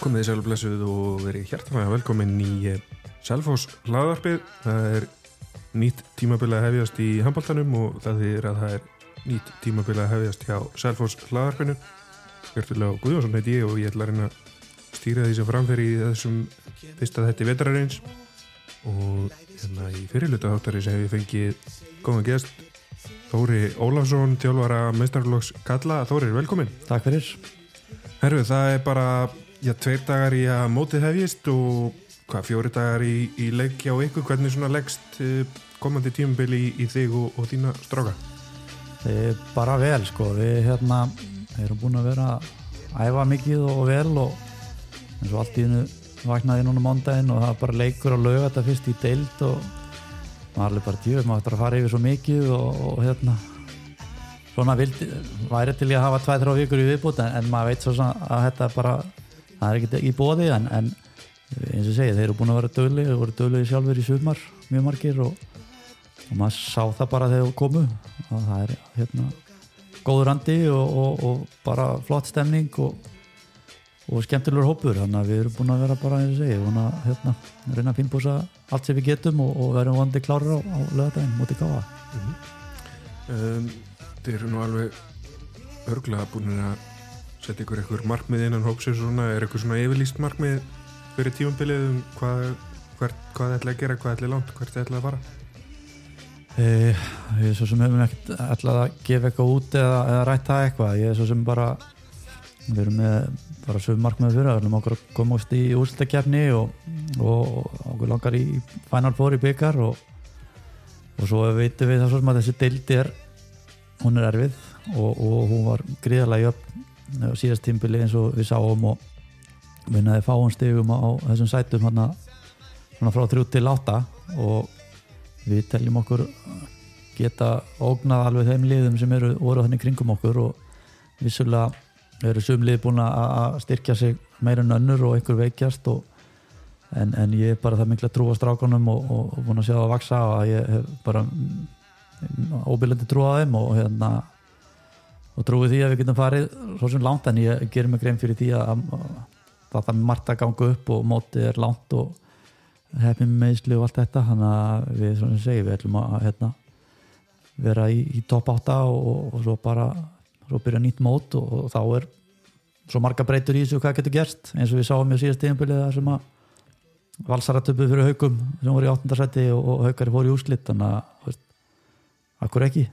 Komið þið sælblessuð og verið hjartanlega velkomin í Selfos hlaðarpið. Það er nýtt tímabili að hefjast í handbóltanum og það er að það er nýtt tímabili að hefjast hjá Selfos hlaðarpinu. Hjörtulega Guðjónsson heiti ég og ég ætla að reyna að stýra því sem framferi í þessum fyrsta þetti vetrarins og hérna í fyrirluta þáttari sem hef ég fengið góðan gest Þóri Ólafsson, tjálfara meistarflokks Kalla. Þóri, velkomin. Takk fyrir. Herru, það er bara já, tveir dagar í að mótið hefjist og hvað, fjóri dagar í, í leik hjá ykkur, hvernig svona leggst uh, komandi tímubili í, í þig og, og þína stráka? E, bara vel sko, við hérna erum búin að vera að æfa mikið og vel og eins og allt í hennu vaknaði núna mándaginn og það er bara leikur og lög þetta fyrst í deild og maður alveg bara djöf, maður ætlar að fara yfir svo mikið og, og hérna svona vildi, væri til ég að hafa 2-3 vikur í viðbútt en, en maður veit svo að þetta bara, það er ekkert í bóði en, en eins og segið, þeir eru búin að vera dögli, þeir voru dögli sjálfur í sumar mjög margir og, og maður sá það bara þegar þeir komu. Og það er hérna góður andi og, og, og bara flott stemning og skemmtilegur hópur, þannig að við erum búin að vera bara eins og segið, að hérna, reyna að pinnbúsa allt sem við getum og verðum vandi klárir á, á lögadaginn mútið káa mm -hmm. um, Þeir eru nú alveg örglega búin að setja ykkur ykkur markmið innan hópsins svona, er ykkur svona yfirlýst markmið fyrir tímumbilið um hvað, hvað það ætla að gera, hvað ætla langt, hvert það ætla að fara? Eh, ég er svo sem hefum ekkert ætlað að gefa eitthvað út eða, eða rætta eitthvað, ég er svo sem bara við erum með bara sögum markmið fyrir, við erum okkur að komast í úrslutakefni og, og okkur langar í Final Four í byggar og, og svo veitum við það svo sem að þessi deildi er hún er erfið og, og hún var gríðarlega jöfn síðast tímbili eins og við sáum og vinnaði fáum stegum á þessum sætum hana, hana frá 3 til 8 og við teljum okkur geta ógnað alveg þeim liðum sem eru voru þannig kringum okkur og vissulega eru sumlið búin að styrkja sig meira en önnur og einhver veikjast og, en, en ég er bara það mikla trú á strákunum og, og, og búin að sjá það að vaksa og ég hef bara óbyrlandi trú á þeim og hérna og trúi því að við getum farið svo sem langt en ég ger mig grein fyrir því að það er margt að ganga upp og mótið er langt og hefnum meðslu og allt þetta. Þannig að við, svona sem segi, við ætlum að hérna, vera í, í top 8 og, og svo bara svo byrja nýtt mót og, og þá er svo marga breytur í þessu hvað getur gerst. Eins og við sáum í síðast tíðanbylið það sem að valsaratöpu fyrir haugum sem voru í 8. seti og, og haugari fór í úslitt þannig að akkur ekki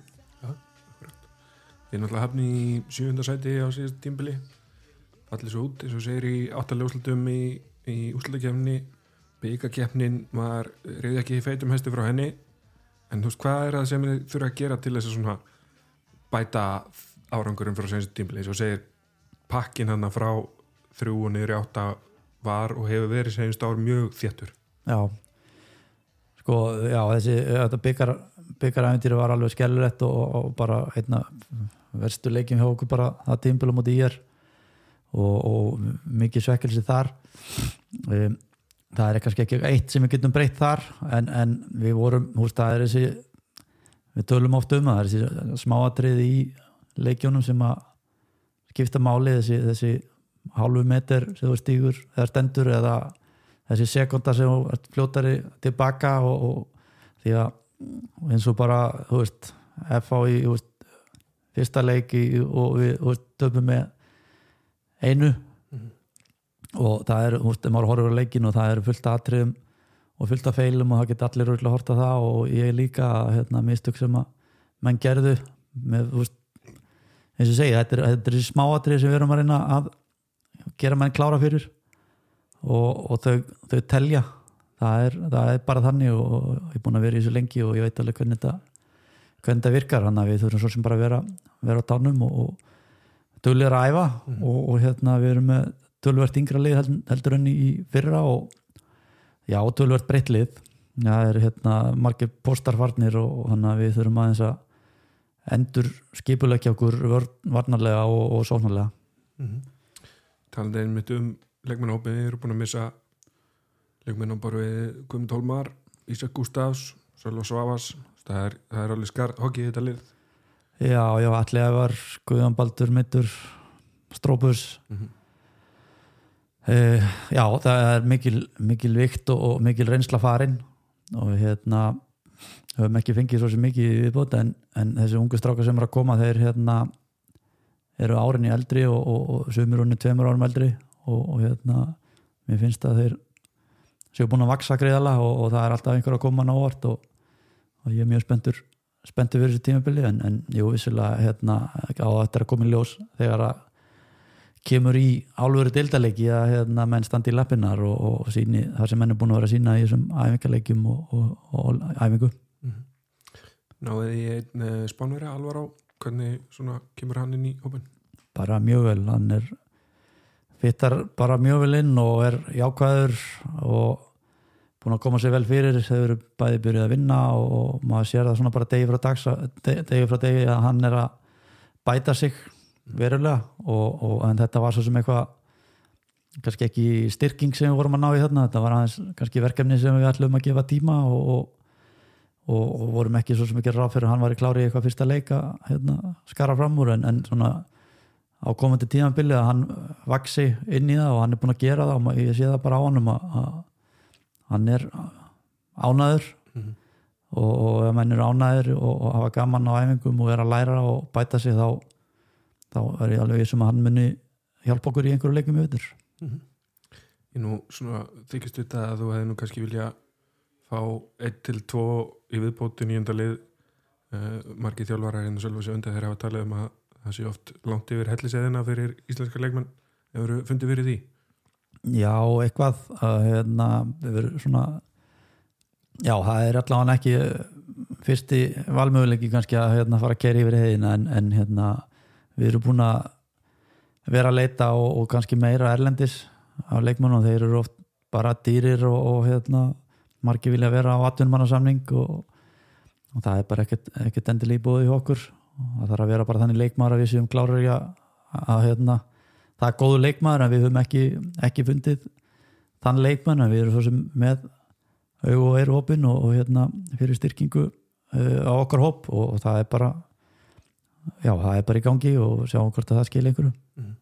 er náttúrulega hafni í 7. seti á síðast tíðanbylið allir svo út eins og segir í 8. úslitum í, í úslitakefni byggakefnin var reyði ekki feitum hesti frá henni en þú veist hvað er það sem þið þurfa að gera til þess að bæta árangurum frá senstu tímli og segir pakkin hann frá þrjú og niður í átta var og hefur verið senst ár mjög þéttur Já sko, já, þessi byggar byggaræfintýri var alveg skellurett og, og bara einna verstu leikjum hjá okkur bara það tímbilum í er og, og mikið svekkelsi þar. Um það er kannski ekki eitt sem við getum breytt þar en, en við vorum, húst það er þessi við tölum oft um það er þessi smáatrið í leikjónum sem að skipta máli þessi, þessi hálfu meter sem þú stýgur eða stendur eða þessi sekundar sem þú fljótari tilbaka og, og því að eins og bara þú veist, FH í veist, fyrsta leiki og við töfum með einu. Og það er, þú veist, maður horfur á leikin og það er fullt aðtriðum og fullt af feilum og það geta allir rúglega að horta það og ég líka hérna, mistök sem að menn gerðu með, þú veist, eins og segja þetta er, þetta er þessi smáatrið sem við erum að reyna að gera menn klára fyrir og, og þau, þau telja. Það er, það er bara þannig og ég er búin að vera í þessu lengi og ég veit alveg hvernig þetta hvernig þetta virkar, þannig að við þurfum svo sem bara að vera, vera á tánum og, og dölir að æfa mm. og, og hérna við erum með tölvert yngra lið heldur enn í fyrra og já, tölvert breytt lið það er hérna margir postarfarnir og þannig að við þurfum aðeins að endur skipulegja okkur varnarlega og, og sónarlega mm. Talandi einmitt um leikmennahópið, við erum búin að missa leikmennahópar við Guðmund Holmar, Ísak Gustafs Sölva Svavas, það er, það er alveg skar hokkið þetta lið. Já, já, allir að var Guðan Baldur Mittur Strópus. Mm -hmm Uh, já, það er mikil, mikil vikt og, og mikil reynsla farin og hérna höfum ekki fengið svo sem mikið viðbót en, en þessi ungu strákar sem er að koma þeir hérna eru árinni eldri og, og, og sumir unni tveimur árum eldri og, og hérna mér finnst að þeir séu búin að vaksa greiðala og það er alltaf einhver að koma návart og ég er mjög spenntur spenntur fyrir þessu tímabili en, en jú, vissilega hérna á þetta er að koma í ljós þegar að kemur í álveru deildalegi að hérna, menn standi í lappinnar og, og síni það sem menn er búin að vera að sína í þessum æfingarlegjum og, og, og æfingu mm -hmm. Náðu því einn uh, spánveri alvar á hvernig svona, kemur hann inn í hópin? Bara mjög vel, hann er fittar bara mjög vel inn og er jákvæður og búin að koma sér vel fyrir þau eru bæði byrjuð að vinna og maður sér það svona bara degi frá dags degi frá degi að hann er að bæta sig verulega og, og en þetta var svo sem eitthvað kannski ekki styrking sem við vorum að ná í þarna þetta var aðeins kannski verkefni sem við ætlum að gefa tíma og, og, og vorum ekki svo sem ekki ráð fyrir hann var í klári eitthvað fyrsta leika hérna, skara fram úr en, en svona á komandi tímanbili að hann vaksi inn í það og hann er búin að gera það og ég sé það bara á hann að, að hann er ánæður mm -hmm. og ef hann er ánæður og hafa gaman á æfingum og er að læra og bæta sig þá þá er ég alveg sem að hann muni hjálpa okkur í einhverju leikum í veitur mm -hmm. Ég nú svona þykist þetta að þú hefði nú kannski vilja fá 1-2 í viðbóti nýjönda lið uh, margi þjálfarar hérna sjálf og sér undir þegar hafa talið um að það sé oft langt yfir helliseðina fyrir íslenska leikmann hefur fundið fyrir því? Já, eitthvað að hérna, svona já, það er allavega ekki fyrsti valmöguleiki kannski að hérna, fara að keri yfir heiðina en, en hérna við erum búin að vera að leita og, og kannski meira erlendis af leikmannum, þeir eru oft bara dýrir og, og hérna, margir vilja vera á 18 mannarsamning og, og það er bara ekkert, ekkert endilega í okkur. Og það þarf að vera bara þannig leikmann að við séum klárar að, að hérna, það er góðu leikmann en við höfum ekki, ekki fundið þann leikmann en við erum svo sem með aug og eru hópin og hérna, fyrir styrkingu uh, á okkar hóp og það er bara já, það er bara í gangi og sjáum hvort að það skilja einhverju mm.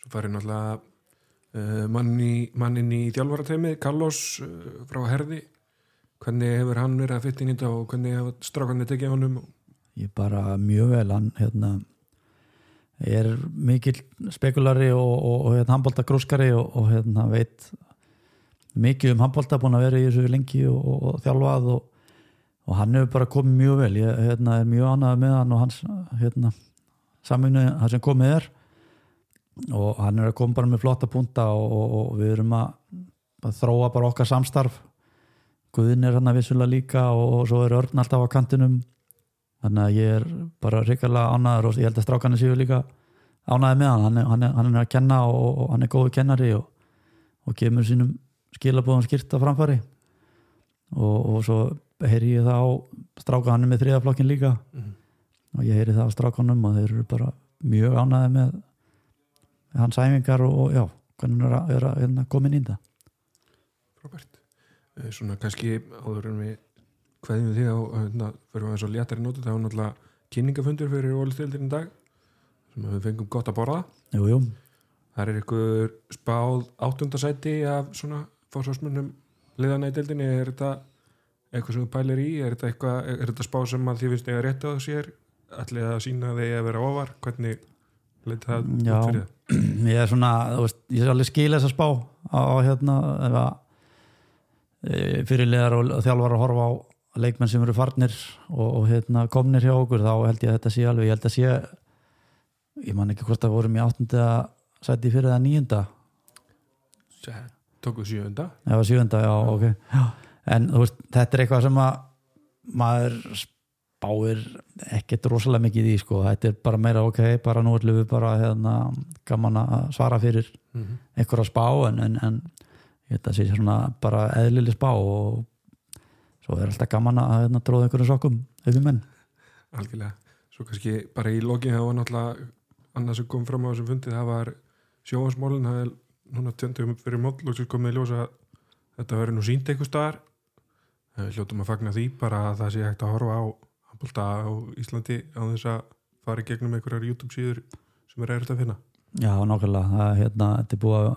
Svo farið náttúrulega uh, manni, mannin í þjálfarateimi Carlos uh, frá Herði hvernig hefur hann verið að fytta í þetta og hvernig hefur strákanir tekið honum? Ég bara mjög vel hann hérna, er mikil spekulari og, og, og hérna, handbólta grúskari og, og hérna, veit mikið um handbólta búin að vera í þessu lengi og þjálfað og hann hefur bara komið mjög vel. Ég hérna, er mjög ánægð með hann og hans hérna, saminu, það sem komið er. Og hann er að koma bara með flotta punta og, við erum að, að þróa bara okkar samstarf. Guðin er hann að vissulega líka og svo er Örn alltaf á kantinum þannig að ég er bara ríkarlega ánæður og ég held að strákanir séu líka ánæði með hann. Hann er, hann er, hann er að kenna og hann er góðu kennari og kemur sínum skilabóðum skýrta framfari og svo heyri ég það á strákanum með þriðaflokkin líka. Mm -hmm. og ég heyri það á strákanum og þeir eru bara mjög ánæði með hans æfingar og, og já, hvernig er að, er að, er að komin inn það Robert, eh, svona kannski áður en við hvaðum við því að fyrir að það er svo léttari nótu það er náttúrulega kynningafundur fyrir ólistildin í dag sem við fengum gott að borða. Jú, jú. það er ykkur spáð áttundasæti af svona fórsvarsmönnum dildinni er þetta eitthvað sem þú pælir í? Er þetta, eitthvað, er þetta spá sem að því finnst ég að rétta á sér? Allir að sína þig að vera ofar? Hvernig leita það Já, fyrir það ég er svona, veist, ég er alveg skil þess að spá á hérna eða, e, fyrirlegar og þjálfar að horfa á leikmenn sem eru farnir og, og hérna, komnir hjá okkur þá held ég að þetta sé alveg ég held að sé ég man ekki hvort að vorum í áttunda sæti fyrir það nýjunda Tókuð sjönda? Já, sjönda, já, ok Já en veist, þetta er eitthvað sem að maður spáir ekkert rosalega mikið í sko. þetta er bara meira ok, bara nú ætlum við bara hérna, gaman að svara fyrir mm -hmm. einhverja spá en, en, en þetta sé svona bara eðlileg spá og svo er alltaf gaman að hérna, tróða einhverjum sokkum auðvitað menn. Algjörlega, svo kannski bara í loki það var náttúrulega annað sem kom fram á þessum fundið það var sjóansmólin það er núna tjöndum fyrir móll og svo komið í ljósa þetta verður nú sínt einhver staðar. Eh, hljóttum að fagna því bara að það sé hægt að horfa á handbólta á Íslandi á þess að fara í gegnum einhverjar YouTube síður sem er erriðt að finna. Já, nákvæmlega. Það, hérna, þetta er búið að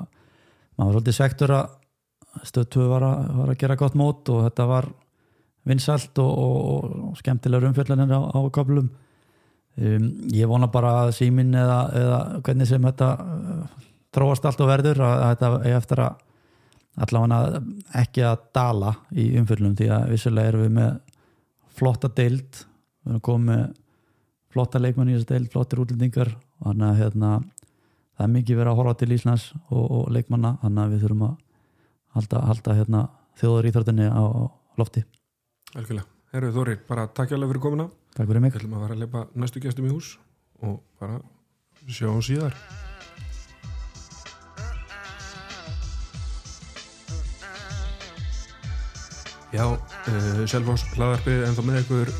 maður var svolítið svektur að stöðtöðu var, var að gera gott mót og þetta var vinsalt og, og, og skemmtilegur umfjöllanir á, á köflum. Um, ég vona bara að símin eða, eða hvernig sem þetta uh, þróast allt og verður að, þetta er eftir að allavega ekki að dala í umfjöllum því að vissulega erum við með flotta deild. Við erum komið með flotta leikmann í þessu deild, flottir útlendingar þannig að hérna, það er mikið verið að horfa til Íslands og, og leikmanna þannig að við þurfum að halda, halda hérna, þjóður íþróttinni á lofti Algjörlega. Herru Þóri, bara takk hjá fyrir komuna. Takk fyrir mig Við ætlum að fara að leipa næstu gestum í hús og bara sjáum síðar. Já, uh, Selvós hlaðarpið en þá með ykkur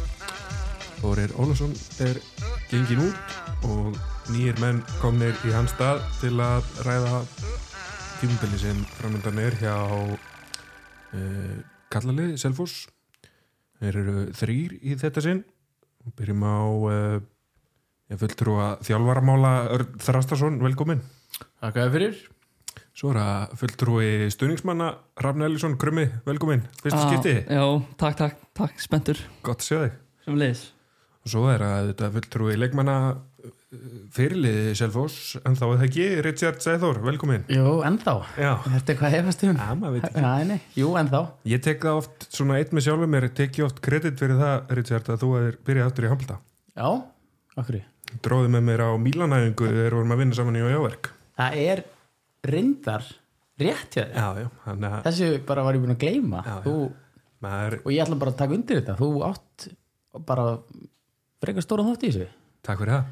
Þórir Ólafsson er gengin út og nýjir menn komnir í hans stað til að ræða tímubili sem framöndan er hjá uh, Kallalið Selvós Þeir eru þrýr í þetta sinn. Byrjum á uh, ég fulltrúa þjálfaramála Örn Þrastason, velkomin Takk fyrir. Svo er það fulltrúi stuðningsmanna Rafn Elísson, Krummi, velkomin Fyrsta Ah, skipti, Já, takk, takk, takk, spenntur. Gott að sjá þig. Svo er þetta fulltrúi leikmanna uh, fyrirliði Selfoss en þá er það ekki Richard Sæþór, velkomin. Jú, ennþá. Já, Ertu hvað hefast um? ja, maður veit ekki. Já, nei, jú, ennþá. Ég tek það oft, svona eitt með sjálfum mér tek ég oft kredit fyrir það, Richard að þú er byrjað aftur í Hamilda Já, okkur Dróði með mér á Mílanæfingu þegar vorum að vinna saman í Ójáverk Það er reyndar rétt hjá þér. Já, já, að Þessu bara var ég búin að gleyma. Já, já. þú, maður, Og ég ætla bara að taka undir þetta. Þú átt bara frekar stóra þátt í þessu. Takk fyrir það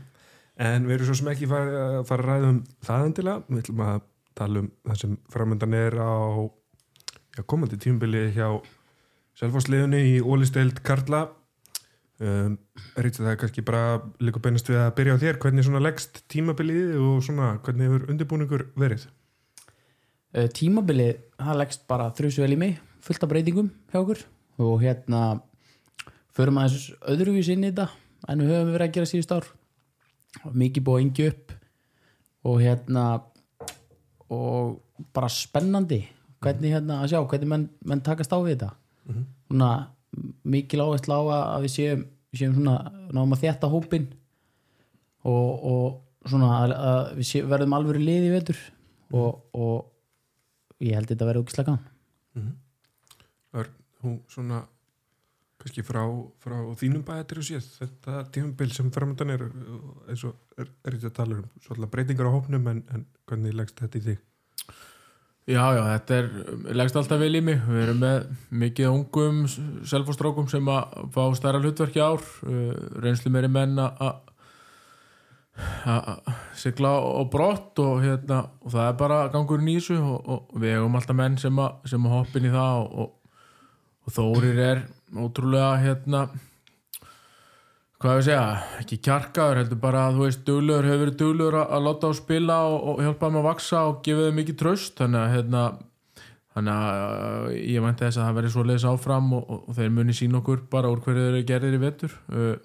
En við erum svo sem ekki fara, fara að ræða um það endilega, við ætlum að tala um það sem framöndan er á já, komandi tímubili hjá Selfossliðunni í Ólisteild Karla. Um, Rítið það er kannski bara líka beinast við að byrja á þér. Hvernig svona leggst tímabilið og svona hvernig hefur undirbúningur verið? Uh, Tímabilið, það leggst bara þrjusu vel í mig fullt af breytingum hjá okkur. Og hérna förum aðeins öðruvís inn í þetta en við höfum verið að gera síðust ár mikið búið að yngja upp og hérna og bara spennandi hvernig hérna að sjá hvernig menn, menn takast á við þetta. Svona mikil áherslu á að við séum, séum svona náum að þétta hópin og, og svona að, að við sé, verðum alveg liði í vetur og, og ég held þetta að vera ógislega gaman Örn, hún svona kannski frá, frá þínum bæðatir og séð. Þetta tímabil sem framöndan er eins og er, er þetta að tala um svolítið breytingar á hópnum en, en hvernig leggst þetta í þig? Já, já, þetta er, leggst alltaf vel í mig. Við erum með mikið ungum selfostrákum sem að fá stærra hlutverki ár. Reynslu meiri menn að að- sigla á brott og, hérna, og það er bara gangur þessu og, og við hefum alltaf menn sem að, að hoppin í það og, og, og Þórir er ótrúlega hérna hvað við segja, ekki kjarkaður heldur bara að þú veist, duglegur hefur verið duglegur að, að láta á spila og, og hjálpa þeim að vaksa og gefa þeim mikið tröst þannig að hérna þannig að uh, ég mænti þess að það verði svo leiðis áfram og, og, og þeir muni sín okkur bara úr hverju þeir eru gerðir í vetur. Uh,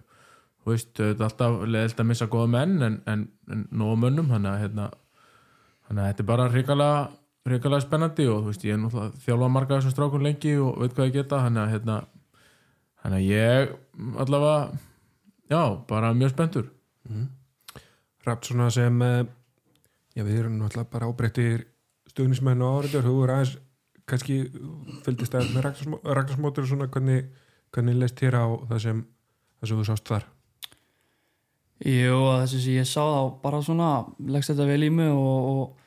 þú veist, þetta er alltaf leiðilt að missa góða menn en, en, en nóga mönnum þannig að hérna þannig að þetta er bara hrikalega hrikalega spennandi og þú veist, ég er náttúrulega þjálfa marga þessum strákun lengi og veit hvað ég geta þannig að hérna þannig að ég allavega já, bara mjög spenntur. Rapt svona sem eh, já við erum náttúrulega bara ábreyttir stuðnismenn og áriður, þú er aðeins kannski fylgist að með ragnarsmótur og svona hvernig, hvernig leist þér á það sem, það sem þú sást þar? Jú, þessi sem ég sá þá bara svona leggst þetta vel í mig og, og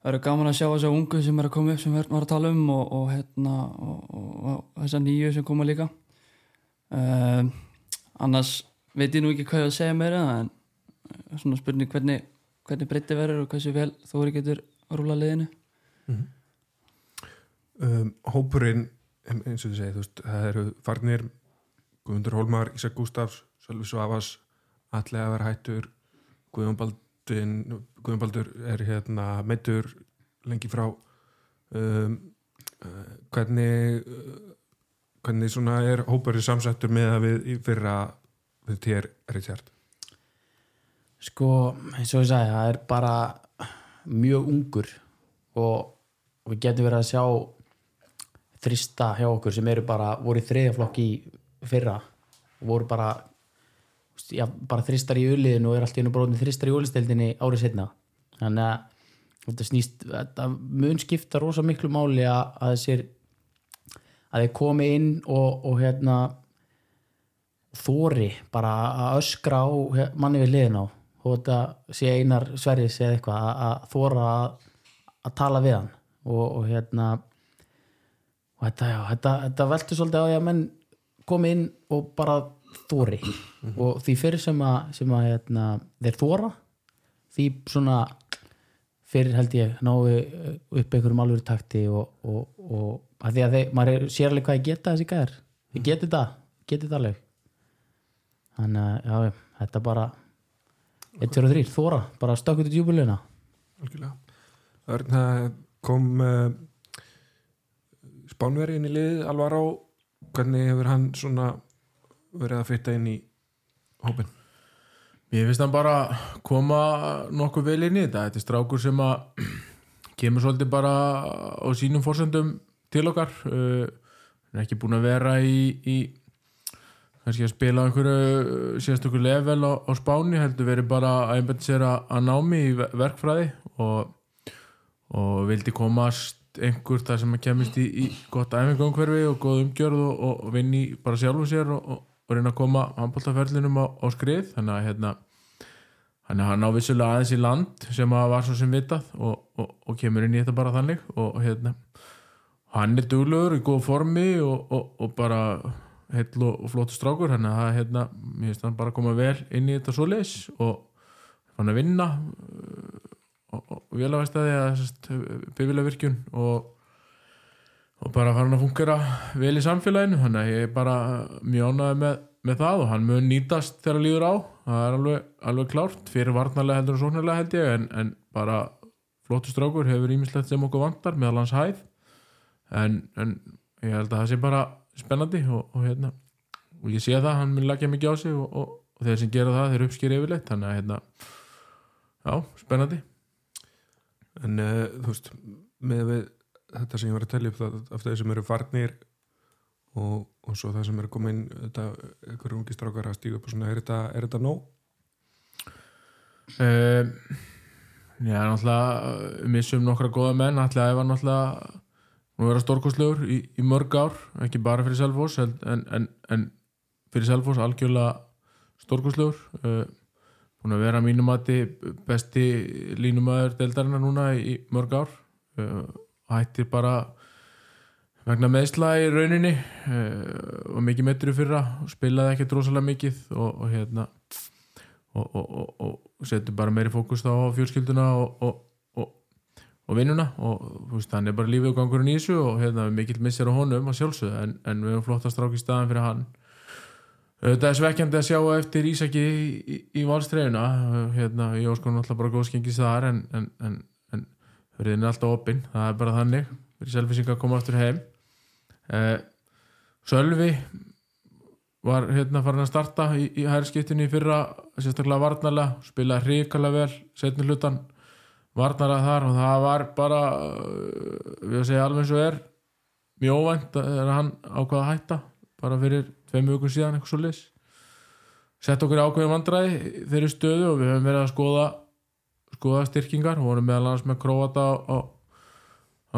það eru gaman að sjá þessa ungu sem er að koma upp sem við varum að tala um og, og hérna og, og, og þessa nýju sem koma líka um, annars veit ég nú ekki hvað ég að segja meira en eh, svona spurning hvernig, hvernig breytti verður og hversu vel þú eru getur að rúla liðinu um, hópurinn eins og þið segið, þú veist, það eru farnir Guðmundur Hólmar, Ísak Gústafs Sölvi Svavas, Alli að vera hættur Guðjón Baldur er hérna meittur lengi frá. Um, uh, hvernig uh, hvernig svona er hópurinn samsettur með að við fyrra við þér Richard? Sko, eins og ég sagði, það er bara mjög ungur og við getum verið að sjá þrista hjá okkur sem eru bara, voru í þriðjaflokk í fyrra og voru bara já, bara þristar í uliðinu og er allt í einu bróðin þristar í ulisteldinni árið setna þannig að þetta snýst þetta mun skipta rosa miklu máli að þessir að þeir komi inn og, og hérna þóri bara að öskra á manni við liðin á. Og þetta sé einar sverðis eða eitthvað að, að þóra að, að tala við hann. Og, og hérna og þetta, já, þetta, þetta veltur svolítið á því að menn komi inn og bara þóri og því fyrir sem að, sem að hérna, þeir þóra því svona fyrir held ég náu upp einhverjum alvöru takti og, og, og að því að þeir, maður er sérlega hvað ég geta þessi gæðar ég geti þetta, geti þetta alveg. Þannig að já, þetta bara 1, 2 og 3, þóra, bara stökkut í djúbulina það kom uh, Spánveri inn í liðið alvar á hvernig hefur hann svona verið að fitta inn í hópin Mér finnst hann bara koma nokkuð vel inn í þetta. Þetta er strákur sem að kemur svolítið bara á sínum fórsöndum til okkar. Uh, hann er ekki búin að vera í, í kannski að spila einhverju sérstökur level á, á spáni, heldur verið bara að einbænt sér að, námi í ver- verkfræði og, og vildi komast einhver þar sem að kemist í, í gott æfingumhverfi og góð umgjörð og, og, vinni bara sjálfum sér og, og, og reyna að koma handbóltaferlinum á, á skrið. Þannig að hérna hann á vissulega aðeins í land sem að var svo sem vitað og, og, og kemur inn í þetta bara þannig. Og hérna hann er duglegur í góð formi og, bara heill og, flóttu strákur. Hann að hérna, mér finnst hann bara að koma vel inn í þetta svoleiðis og hann að vinna uh, og, og, og því að bifila virkjun og og bara fara hann að fungera vel í samfélaginu ég er bara mjög ánægði með, með það og hann mun nýtast þegar hann líður á. Það er alveg, alveg klárt fyrir varnarlega heldur og sóknarlega held ég en, en bara flottu strákur hefur ímislegt sem okkur vantar meðal hans hæð. En, en ég held að það sé bara spennandi og, og hérna og ég sé það, hann mun lagja mikið á sig og, og þeir sem gera það, þeir uppskýri yfirleitt þannig að hérna já, spennandi. En uh, þú veist með við þetta sem ég var að telja upp það, af þeir sem eru farnir og, og svo það sem eru komin þetta, einhverjum ungi strákar að stíga upp og svona, er þetta, er þetta nóg? Um, já, náttúrulega við missum nokkra góða menn ætlaði að var náttúrulega nú vera stórkostlegur í, í mörg ár ekki bara fyrir Selfoss en, en, en, fyrir Selfoss algjörlega stórkostlegur uh, búin að vera að mínum mati besti línumæður deildarinnar núna í mörg ár uh, hættir bara vegna meðsla í rauninni uh, og mikið meitri fyrra og spilaði ekkert rosalega mikið og, og hérna og, og, og, setur bara meiri fókus þá á fjölskylduna og, vinnuna og veist, hann er bara lífið og gangurinn í þessu og hérna mikill missir á honum að sjálfsögðu en, en við höfum flotta strák í staðan fyrir hann. Þetta er svekkjandi að sjá eftir Ísaki í, í, í valstreyjuna hérna, ég óskon alltaf bara góðskengis þar en, en, en, en hörðin er alltaf opinn, það er bara þannig. Fyrir selfisingar að koma aftur heim. Eh, Sölvi var hérna farin að starta í, í hærskiptinu í fyrra sérstaklega varnarlega, spilaði hrikalega vel setni hlutan varnarlega þar og það var bara uh, við að segja alveg eins og er mjög óvænt að hann ákvaða að hætta bara fyrir tveim vikur síðan eitthvað svo leys sett okkur vandræði í þeirri stöðu og við höfum verið að skoða skoða styrkingar og vorum meðal annars með króata á, á,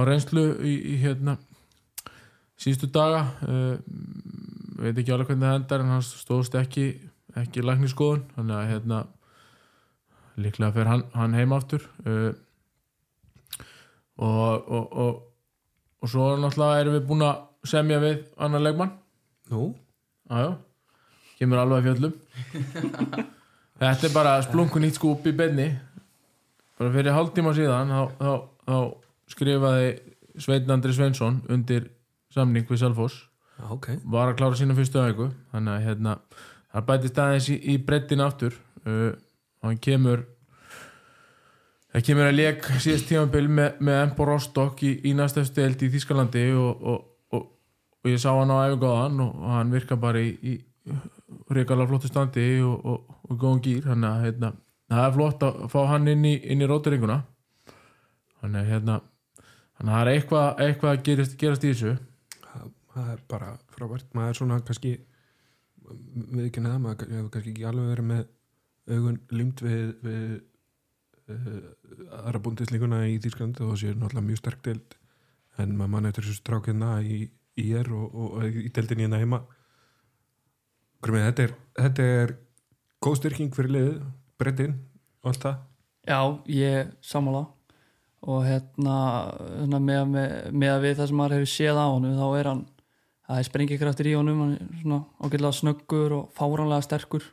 reynslu í, í hérna síðustu daga. Uh, veit ekki alveg hvernig það endar en hann stóðst ekki ekki lækniskoðun þannig að hérna líklega fer hann, hann heim aftur. Uh, og, og, og og svo náttúrulega erum við búin að semja við annar leikmann. Nú? aðjá, kemur alveg að fjöllum. Þetta er bara splunkun í benni bara fyrir hálftíma síðan þá, þá, þá skrifaði Sveinn Andri Sveinsson undir samning við Salfoss Já, ok. var að klára sína fyrstu auku þannig að hérna það bætist aðeins í, í brettin aftur. Uh, og hann kemur það kemur að leik síðast tímabil með, með Embo Rostock í, í næstefstu eld í Þískalandi og, og, og, og ég sá hann á æfingáðan og, hann virka bara í, í reykala flottu standi og, og, og góðan gýr þannig að hérna, það er flott að fá hann inn í, í rótiringuna þannig að hérna það er eitthvað, eitthvað að gerast, gerast í þessu. Það, það er bara frábært. Maður er svona kannski við ekki neða, maður hefur kannski ekki alveg verið með augun límt við, við uh, aðra búndislíkuna í Þýsklandi og það sé náttúrulega mjög sterk deild. En maður mann eftir þessu strákina í, í er og, og, í deildinni hérna heima. Grumið, þetta er, þetta er góð styrking fyrir liðið, breddin og allt það? Já, ég sammála. Og hérna, hérna með, með, með að við það sem maður hefur séð á honum þá er hann, það er sprengikraftur í honum hann er svona ágætlega snöggur og fáránlega sterkur.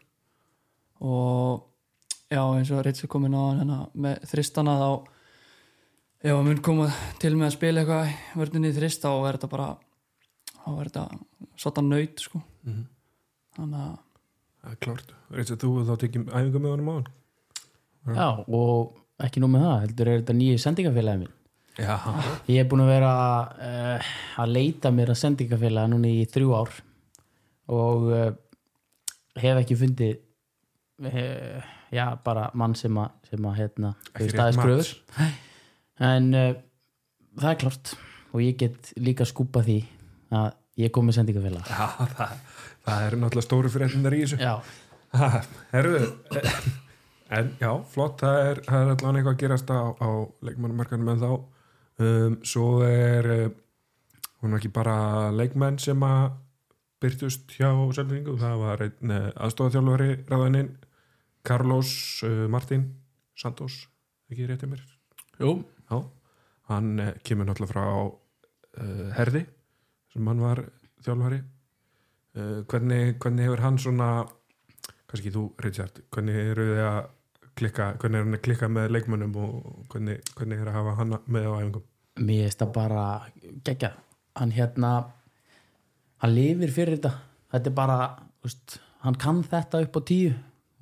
Og já, eins og Ritsi komin á hann hérna, með þristana þá ef hann mun koma til með að spila eitthvað vörðinni í þrist þá er þetta bara þá er þetta svona nöyt sko. Mhm. þannig að Það er klárt, reynst að þú þá tekjum æfingu með honum á hann Já, og ekki nú með það, heldur er þetta nýju sendingafélagi minn. Já, Ég er búin að vera uh, að leita mér að sendingafélagi núna í þrjú ár og uh, hef ekki fundið uh, já, bara mann sem að, sem að hérna, skröður. En það er klart og ég get líka skúpa því að ég kom með sendingafélagi. Já, það, það er náttúrulega stóru fréttindar í þessu. Já, Ha, Herðu En já, flott, það er, það er allan eitthvað að gerast á, á leikmannumarkanum en þá um, svo er um, hún er ekki bara leikmenn sem að byrtust hjá selvingu, það var einn aðstofaþjálfari ráðaninn Carlos uh, Martin Santos, ekki réttið mér? Jú, Já, hann kemur náttúrulega frá uh, Herði sem hann var þjálfari hvernig, hvernig hefur hann svona kannski þú Richard hvernig eru þið að klikka hvernig er hann að klikka með leikmönnum og hvernig, hvernig er að hafa hann með á æfingum? Mér finnst það bara geggja hann hérna hann lifir fyrir þetta. Þetta er bara, úst, hann kann þetta upp á tíu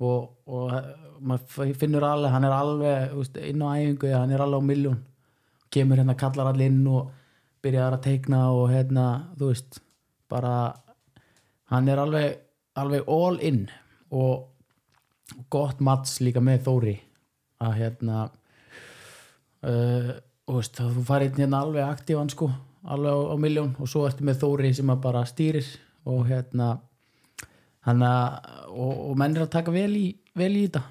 og, og maður finnur alveg hann er alveg úst, inn á æfingu hann er alveg á miljón kemur hérna, kallar allir inn og byrjar að teikna og hérna, þú veist bara hann er alveg, alveg all in og gott mats líka með Þóri að hérna uh, veist, þú farið hérna alveg aktífan sko, alveg á, á miljón og svo ertu með Þóri sem að bara stýrir og hérna hana, og, og menn er að taka vel í, vel í þetta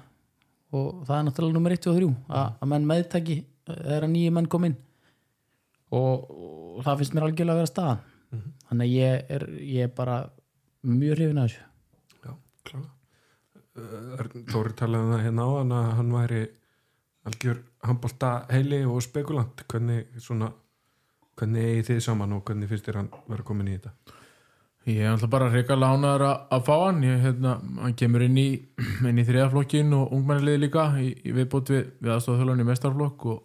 og það er náttúrulega nummer 1 og 3 að, að menn meðtaki þegar nýju menn kom inn og, og það finnst mér algjörlega að vera staðan. Þannig að ég er, ég er bara mjög hrifin að þessu. Já, kláða Þóri talaði um það hérna á hann að hann væri algjör handbólta heili og spekulant. Hvernig svona hvernig eigi þið saman og hvernig finnst þér hann vera komin í þetta? Ég er alltaf bara reyka lánaður að, að fá hann. Ég, hérna, hann kemur inn í inn í þriðaflokkin og ungmenniliði líka í, í viðbót við, við aðstofþjólan í mestarflokk og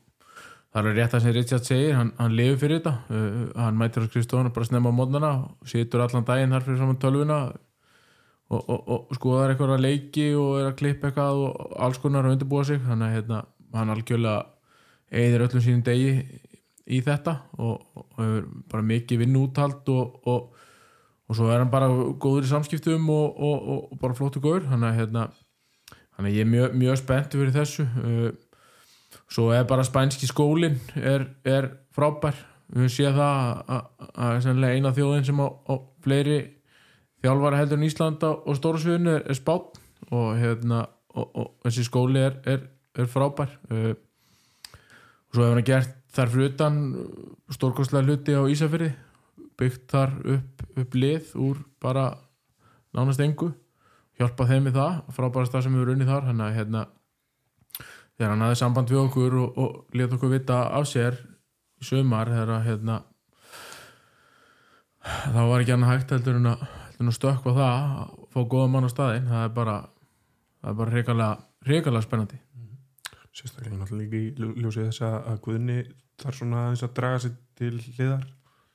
það er rétt að sem Richard segir hann, hann lifir fyrir þetta. Uh, hann mætir á skrifstofuna bara snemma á mótnana og situr allan daginn þar fyrir saman tölvuna og, og, og skoðar eitthvað leiki og er að klippa eitthvað og alls konar að undirbúa sig. Þannig að hérna, hann algjörlega eigðir öllum sínum degi í þetta og, og hefur bara mikið vinn úthald og, og og svo er hann bara góður í samskiptum og, og, og, og bara flottu góður þannig að hérna, þannig að ég er mjög, mjög spennt fyrir þessu svo er bara spænski skólin er, er frábær. Við séð það að- eina þjóðin sem á, á fleiri þjálfara heldur en Íslanda og stórsviðinu er, er spátt og hérna og, og þessi skóli er, er, er frábær. Uh, og svo hefur hann gert þar fyrir utan stórkostlega hluti á Ísafyrði byggt þar upp, upp lið úr bara nánast engu. Hjálpa þeim í það, frábæra stað sem erum unnið þar. Hann að hérna þegar hann hafði samband við okkur og, og let okkur vita af sér í sömar þegar að hérna þá var ekki annað hægt heldur en að, að stökkva það að fá góða mann á staðinn. Það er bara það er bara reikalega spennandi. Sérstaklega náttúrulega líka í ljó- ljósið þess að Guðni þarf svona aðeins að draga sig til hliðar.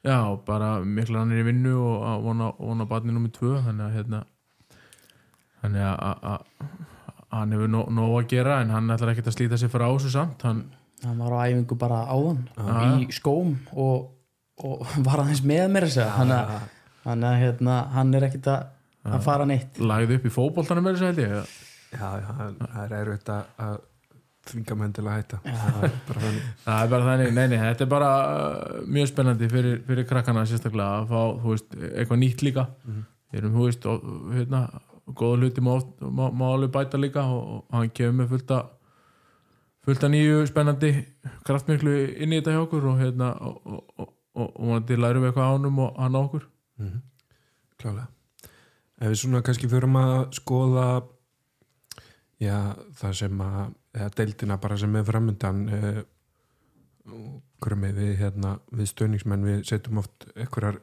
Já, bara mikla hann er í vinnu og vona, vona barni nummið tvö þannig að hérna þannig að hann hefur nóg, nóg að gera en hann ætlar ekkert að slíta sig frá þessu samt. Hann, hann var á æfingu bara áðan í skóm og, og var aðeins með mér að segja. Hann, hann, hérna, hann er ekkit að, að fara neitt. Lagði upp í fótboltanum með þessu held ég Já, já, það er erfitt að, að þvinga menn til að hætta. Það er bara þannig. Það er bara þannig, nei, nei, þetta er bara uh, mjög spennandi fyrir, fyrir krakkana sérstaklega að fá, veist, eitthvað nýtt líka. Mhm. Við erum, þú veist, og, hérna góða hluti má, má, má alveg bæta líka og, og hann kemur með fullt að fullt að nýju spennandi kraftmiklu inn í þetta hjá okkur og hérna og, og, og, og, vonandi lærum við eitthvað á honum og hann á okkur. Mm Klálega. Ef við svona kannski förum að skoða já, það sem að eða deildina bara sem er framundan uh, grömi við hérna, við stöðningsmenn við setjum oft einhverjar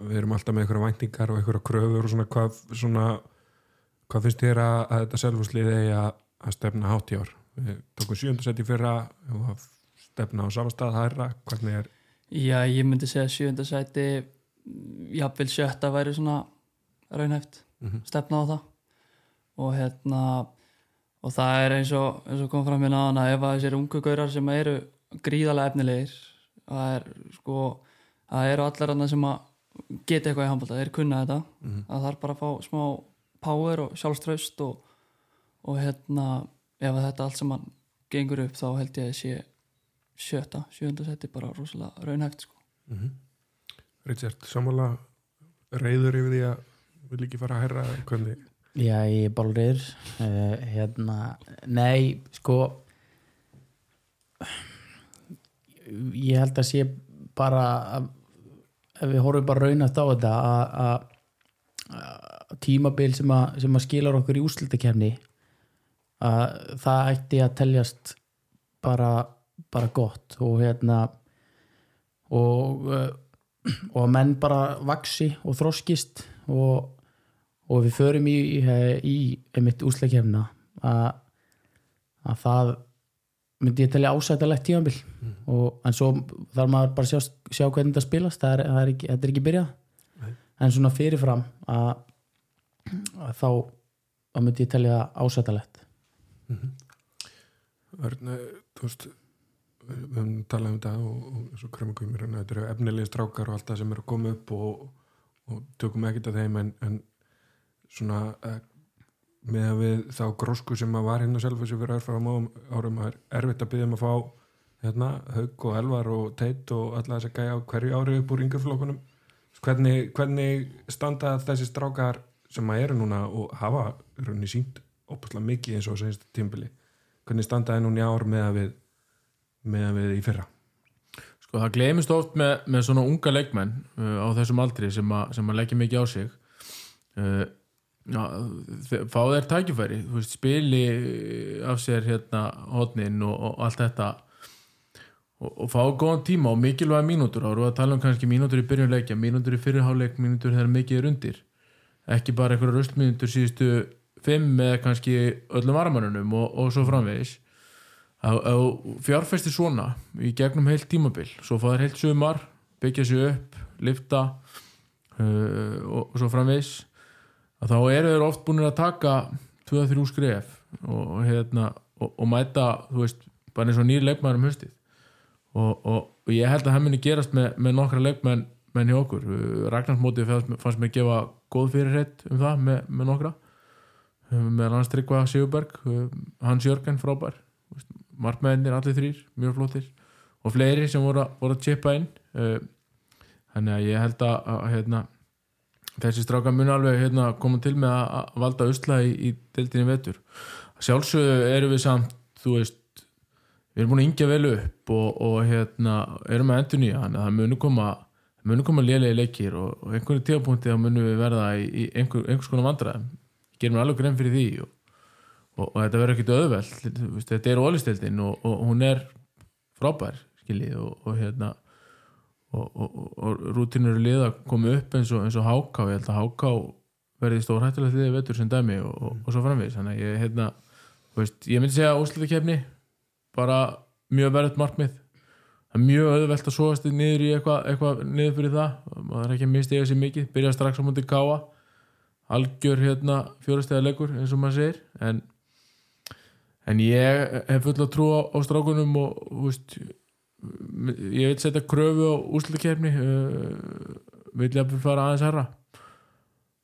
við erum alltaf með einhverjar væntingar og einhverjar kröfur og svona hvað, svona, hvað finnst þér að, að þetta selvhúslið eigi að, að stefna hátt í ár? Við tókum sjöndarsæti fyrra og stefna á samastað hærra. Hvernig er Já, ég myndi segja sjönda sæti jafnvel sjötta væri svona raunhæft Mhm. stefna á það. Og hérna og það er eins og, eins og kom fram hérna að ef að þessir ungu gaurar sem eru gríðarlega efnilegir það er sko það eru allar annað sem að geta eitthvað í handbólta, þeir kunna þetta Mhm. það þarf bara að fá smá power og sjálfströst og, og hérna ef að þetta allt sem hann gengur upp þá held ég að sé sjötta, sjönda seti bara rosalega raunhæft sko. mm Richard, sammála reyður yfir því að vil ekki fara að herra hvernig Já, ég er bara reyður uh, hérna, nei, sko ég held að sé bara að, ef við horfum bara raunast á þetta að- tímabil sem að, sem að skilar okkur í úslitakefni að það ætti að teljast bara, bara gott og hérna og uh, og að menn bara vaksi og þroskist og og við förum í, í, í einmitt úsleikefna að, að það myndi ég telja ásættalegt tímanbil og, en svo þarf maður bara að sjá, sjá hvernig þetta spilast. Það er, það er ekki, þetta er ekki byrjað. Nei. en svona fyrirfram að, að þá þá myndi ég telja ásættalegt Örn, eh, þú veist við við höfum talað um þetta og, og svo krömmingum mér þetta eru efnilegir strákar og allt það sem er að koma upp og, og tökum ekkert að þeim en, en svona eh, með að við þá grósku sem að var hérna sjálf þessu fyrir örfara árum að er erfitt að byggja um að fá hérna, Haug og Elvar og Teit og alla þess að gæja á hverju ári upp úr yngurflokkunum hvernig, hvernig standa þessi strákar sem að eru núna og hafa í rauninni sínt opaslega mikið eins og senst tímbili hvernig standa það núna í ár með að við með að við í fyrra? Sko það glemist oft með, með svona unga leikmenn uh, á þessum aldri sem, a, sem að leggja mikið á sig. Uh, já, fá þeir tækifæri veist, spili af sér hérna hodnin og, og allt þetta og, og fá góðan tíma og mikilvæga mínútur. Þá erum við að tala um kannski mínútur í byrjun leikja mínútur í fyrirháleik, mínútur þegar mikið er undir. Ekki bara einhverja röstmínútur síðustu fimm með kannski öllum armanunum og, og svo framvegis. Fjárfesti svona í gegnum heilt tímabil svo fá þær heilt sumar, byggja sig upp lifta uh, og svo framvegis að þá eru þeir oft búin að taka 2-3 skref og, hérna, og, og mæta þú veist, bara eins og nýr leikmæður um höstið og, og, ég held að það muni gerast með, með nokkra leikmenn menn hjá okkur. Ragnarsmótið fannst, fannst mér gefa góð fyrirreitt um það með, með nokkra. Með hans Tryggva Sigurberg Hans Jörgen frábær. Markmeðinir allir þrýr, mjög flottir. Og fleiri sem voru, að- voru að chippa inn. Uh, þannig að ég held að, að hérna, þessi stráka mun alveg hérna, koma til með að, valda usla í, í deildinni vetur. Sjálfsögðu erum við samt þú veist, við erum búin að yngja vel upp og, og hérna, erum að endur nýja þannig að það munu koma munu koma lélegi leikir og, og einhverju tíðapunkti þá munum við verða í, í einhver, einhvers konar vandræðum. Gerum við alveg grein fyrir því og, og, þetta verður þú veist, þetta er ólistildin og, hún er frábær skiljið og hérna og, og, og rútinur lið að koma upp eins og, og háká, ég held að háká verði stór hættulegt liðið vetur sem dæmi og, svo framvegis, þannig að ég hérna veist, ég myndi segja úrslutakefni bara mjög verðt markmið. Það er mjög auðvelt að sóast niður í eitthvað, eitthvað niður fyrir það. Maður er ekki að mistiga sér mikið, byrja strax á mútið káa. Algjör hérna fjórastega leikur eins og maður segir. En, en ég hef full að trúa á strákunum og veist, ég vil setja kröfu á úslutakefni uh, vil ég að fara aðeins herra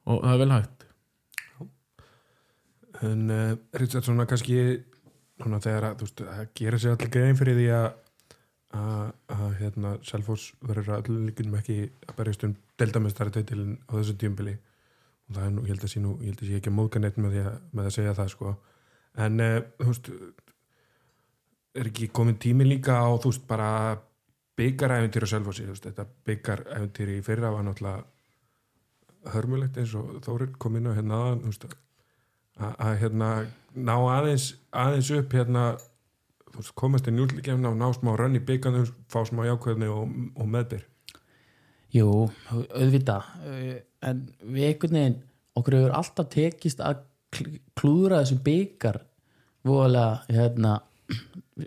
og það er vel hægt. En uh, Richard svona kannski núna þegar að, veist, að gera sér allir grein fyrir því að að, hérna, Selfoss verður allir líkunum ekki að berjast um deildamestari teitilin á þessu tíumbili og það er nú, ég held að sé nú, ég held að sé ekki að móðga neitt með, með að segja það sko. En uh, þú veist er ekki komin tími líka á þú veist bara byggaræfintýr á Selfossi, þú veist, þetta byggaræfintýr í fyrra var náttúrulega hörmulegt eins og Þórir kom inn á hérna aðan, þú veist, að, hérna ná aðeins, aðeins upp hérna veist, komast í njúlíkjafna og ná smá rönn í bygganum, fá smá jákvæðni og, og meðbyr. Jú, auðvita en við einhvern veginn okkur hefur alltaf tekist að kl- klúðra þessu byggar voðalega hérna,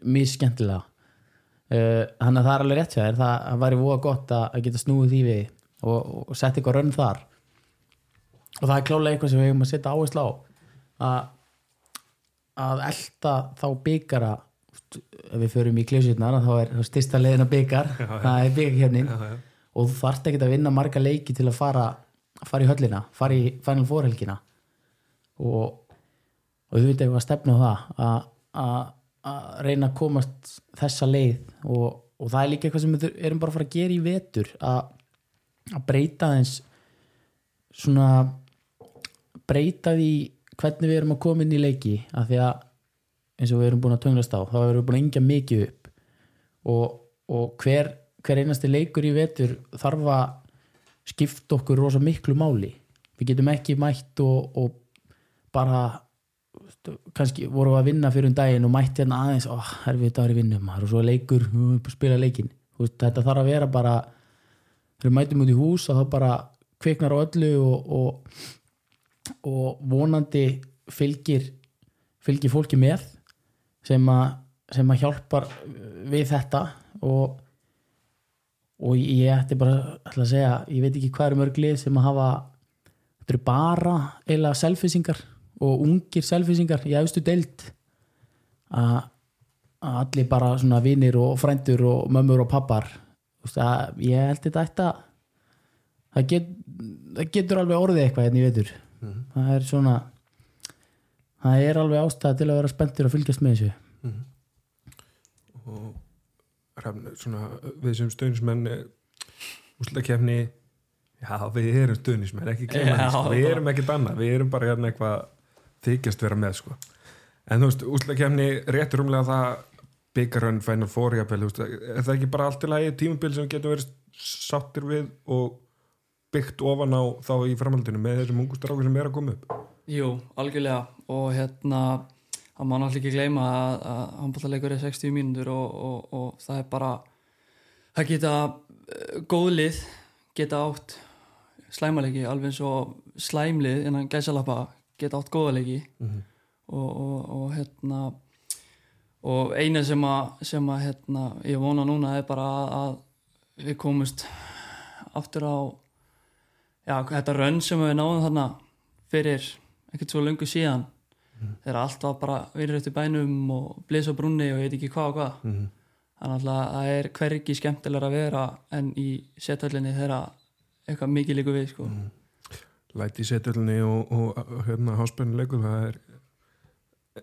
mjög skemmtilega uh, þannig að það er alveg rétt það, það væri voða gott að, geta snúið því við og, og setja eitthvað rönn þar. Og það er klálega eitthvað sem við hefum að setja áherslu á. Að, að elta þá byggara ef við förum í kljósutnar þá er styrsta leiðin að byggar það er byggarkefnin já, já. og þú þarft ekki að vinna marga leiki til að fara, fara í höllina fara í Final Four helgina. Og, og þú veit eitthvað að stefna á það að, að, að reyna að komast þessa leið og, og það er líka eitthvað sem við erum bara að fara að gera í vetur að, að breyta þess svona breyta því hvernig við erum að koma inn í leiki af því að eins og við erum búin að tönglast á þá erum við búin að ingja mikið upp og, og hver, hver einasti leikur í vetur þarf að skipta okkur rosa miklu máli. Við getum ekki mætt og, og bara kannski vorum við að vinna fyrir um daginn og mætti hérna aðeins, ó, herfið þetta var í vinnum og svo leikur, spila leikin veist, þetta þarf að vera bara þegar við mætum út í hús þá bara kviknar á öllu og, og, og vonandi fylgir fylgir fólki með sem að, sem að hjálpar við þetta og og ég ætti bara ætla að segja, ég veit ekki hvað eru mörg lið sem að hafa þetta eru bara eila selfisingar og ungir selfisingar í efstu deild að að allir bara svona vinir og frændur og mömmur og pappar að ég held þetta ætti að það, get, það getur alveg orðið eitthvað hérna í vetur. Það er svona það er alveg ástæða til að vera spenntur og fylgjast með þessu. Og Hrafn, svona, við sem stöðnismenn úslakefni já, við erum stöðnismenn, ekki sko. við erum ekki banna, við erum bara hérna eitthvað þykjast vera með sko. en þú veist, úslakefni rétt rúmlega það byggarönn Final Four jafnvel, þú veist, er það ekki bara allt í lagi tímabil sem getur verið sáttir við og byggt ofan á þá í framhaldinu með þessum ungu stráku sem er að koma upp? Jú, algjörlega. Og hérna það má náttúrulega ekki gleyma að, að handbóltaleikur er 60 mínútur og, og, og það er bara það geta uh, góðlið geta átt slæmalegi alveg eins og slæmlið innan gæsalappa geta átt góðalegi Mhm. og, og, og hérna og eina sem að, sem að hérna, ég vona núna er bara að, að við komumst aftur á já, þetta rönn sem við náðum þarna fyrir ekkert svo löngu síðan þegar allt var bara verið eftir bænum og blés á brúnni og ég veit ekki hvað og hvað Mhm. þannig að það er hvergi skemmtilega að vera en í setöllinni þegar eitthvað mikið líku við sko. Læti í setjölunni og, og, hérna háspennuleikur það er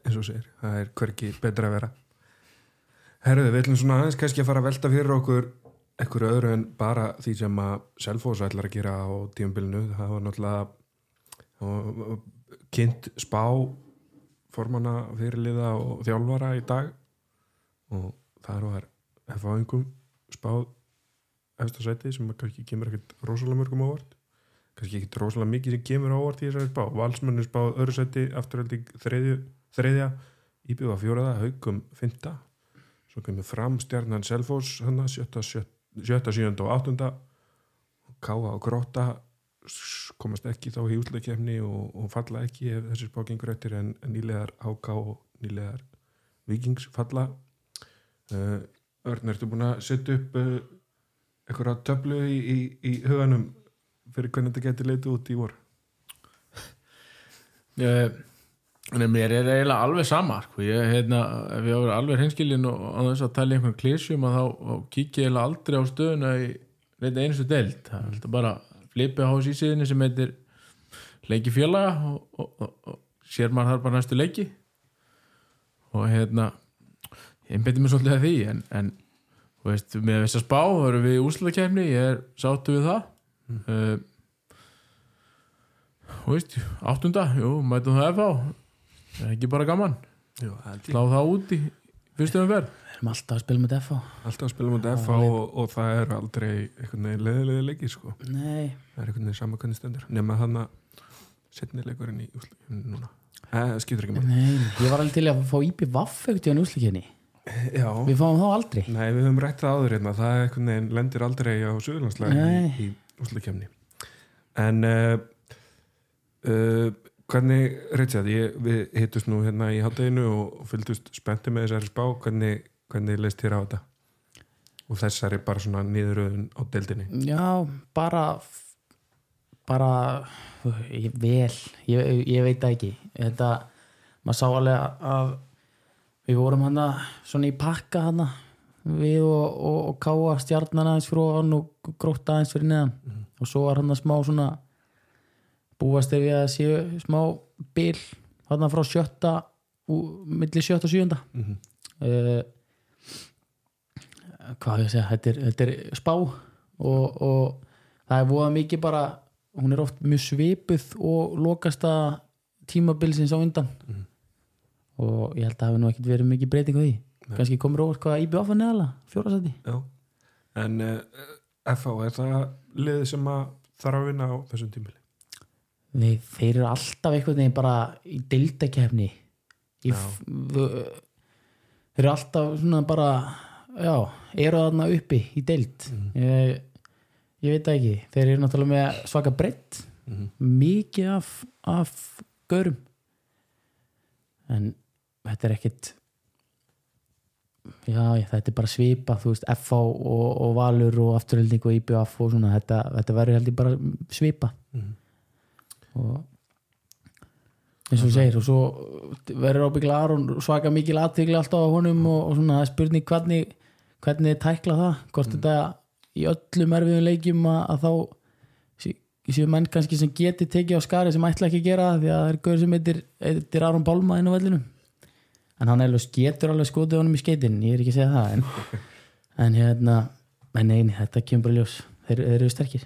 eins og segir, það er hverki betra að vera. Herðu, við ætlum svona aðeins kannski að fara að velta fyrir okkur ekkur öðru en bara því sem að Selfoss ætlar að gera á tíumbilinu það var náttúrulega kynnt spá formanna fyrirliða og þjálfara í dag og þar var F-áingum spáð eftir sæti sem kannski kemur ekkert rosalega mörgum ávart kannski ekkert rosalega mikið sem kemur ávart í þessari spá. Valsmennu spáð öðru sæti afturhaldi þriðja íbjöða fjóraða, haugum fynda svo kemur fram stjarnan Selfoss hana, sjötta, sjötta, sjönda og áttunda. Káa og gróta komast ekki þá í útlakefni og, og falla ekki ef þessi spá gengur eftir en, nýlegar HK og nýlegar Vikings falla. Uh, Örn, ertu búin að setja upp uh, eitthvað töflu í, í, í huganum fyrir hvernig þetta getur leitið út í vor? Ég, Nei, mér er eiginlega alveg sama sko. ég, hérna, ef ég var alveg hreinskilin og á þess að tala í einhvern klísjum að þá og kíkja ég eiginlega aldrei á stöðuna í neitt einustu deild. Það er bara flipið á síðinni sem heitir leiki félaga og, og, og, og sér maður þar bara næstu leiki. Og hérna ég beti mér svolítið að því en, en veist, með þess að spá þá erum við í úrslutakefni, ég er sáttu við það mm. uh, þú veist, áttunda jú, mætum það FH er ekki bara gaman, slá það út í fyrstu umferð. Við erum alltaf að spila með DFA Alltaf að spila mútið FH og, og það er aldrei einhvern veginn leðilega leikir sko. Nei, það er einhvern veginn sama hvernig stendur nema hann að setni leikurinn í úrslutakefni núna. Eh, það skiptir ekki nei, ég var alveg til að fá íbí vaff ekkert í hann úslikinni Já, Við fáum þá aldrei. Nei við höfum rætt það áður hérna það er lendir aldrei á Suðurlandslæðin í, Nei. í úrslutakefni en uh, uh, hvernig Richard, ég, við hittust nú hérna í hátteginu og, fylgdust spennti með þessari spá. Hvernig, hvernig leist þér á þetta? Og þessari bara svona niðuröðun á deildinni? Já, bara bara ég, vel, ég, ég veit ekki. Þetta, maður sá alveg að við vorum hann svona í pakka hann við og, og, og káa stjarnan aðeins fyrir hann og grótta aðeins fyrir neðan. Og svo var hann smá svona búast ef ég að séu smá bil hann frá sjötta ú- milli sjötta og sjönda mm -hmm. uh, hvað á ég að segja þetta er, þetta er spá og, og það er voða mikið bara hún er oft mjög svipuð og lokasta tímabilsins á undan. Og ég held að það hafi nú ekkert verið mikið breyting á því kannski komur óvart hvað IBF að neðala fjórasæti en uh, FH er það liðið sem að þarf að vinna á þessum tímili Nei, þeir eru alltaf einhvern veginn bara í v- þeir eru alltaf svona bara já, eru þarna uppi í deild. Ég, ég veit ekki. Þeir eru náttúrulega með svaka breytt mikið af, af görum en þetta er ekkit já, þetta er bara svipa þú veist, FH og, og Valur og afturhilding og IBF og svona þetta, þetta verður held ég bara svipa og eins og þú segir og svo verður ábyggla Aron svaka mikil aðtegli alltaf á honum og, og svona það er spurning hvernig hvernig þið tækla það hvort þetta í öllum erfiðum leikjum að, að þá sé- séu menn kannski sem geti tekið á skari sem ætla ekki að gera það því að það er gaur sem heitir, heitir Aron Bálma inn á vellinum en hann alveg getur alveg skotið honum í skeitin ég er ekki að segja það en, en hérna, en neini, þetta kemur bara ljós. Þeir, þeir eru sterkir.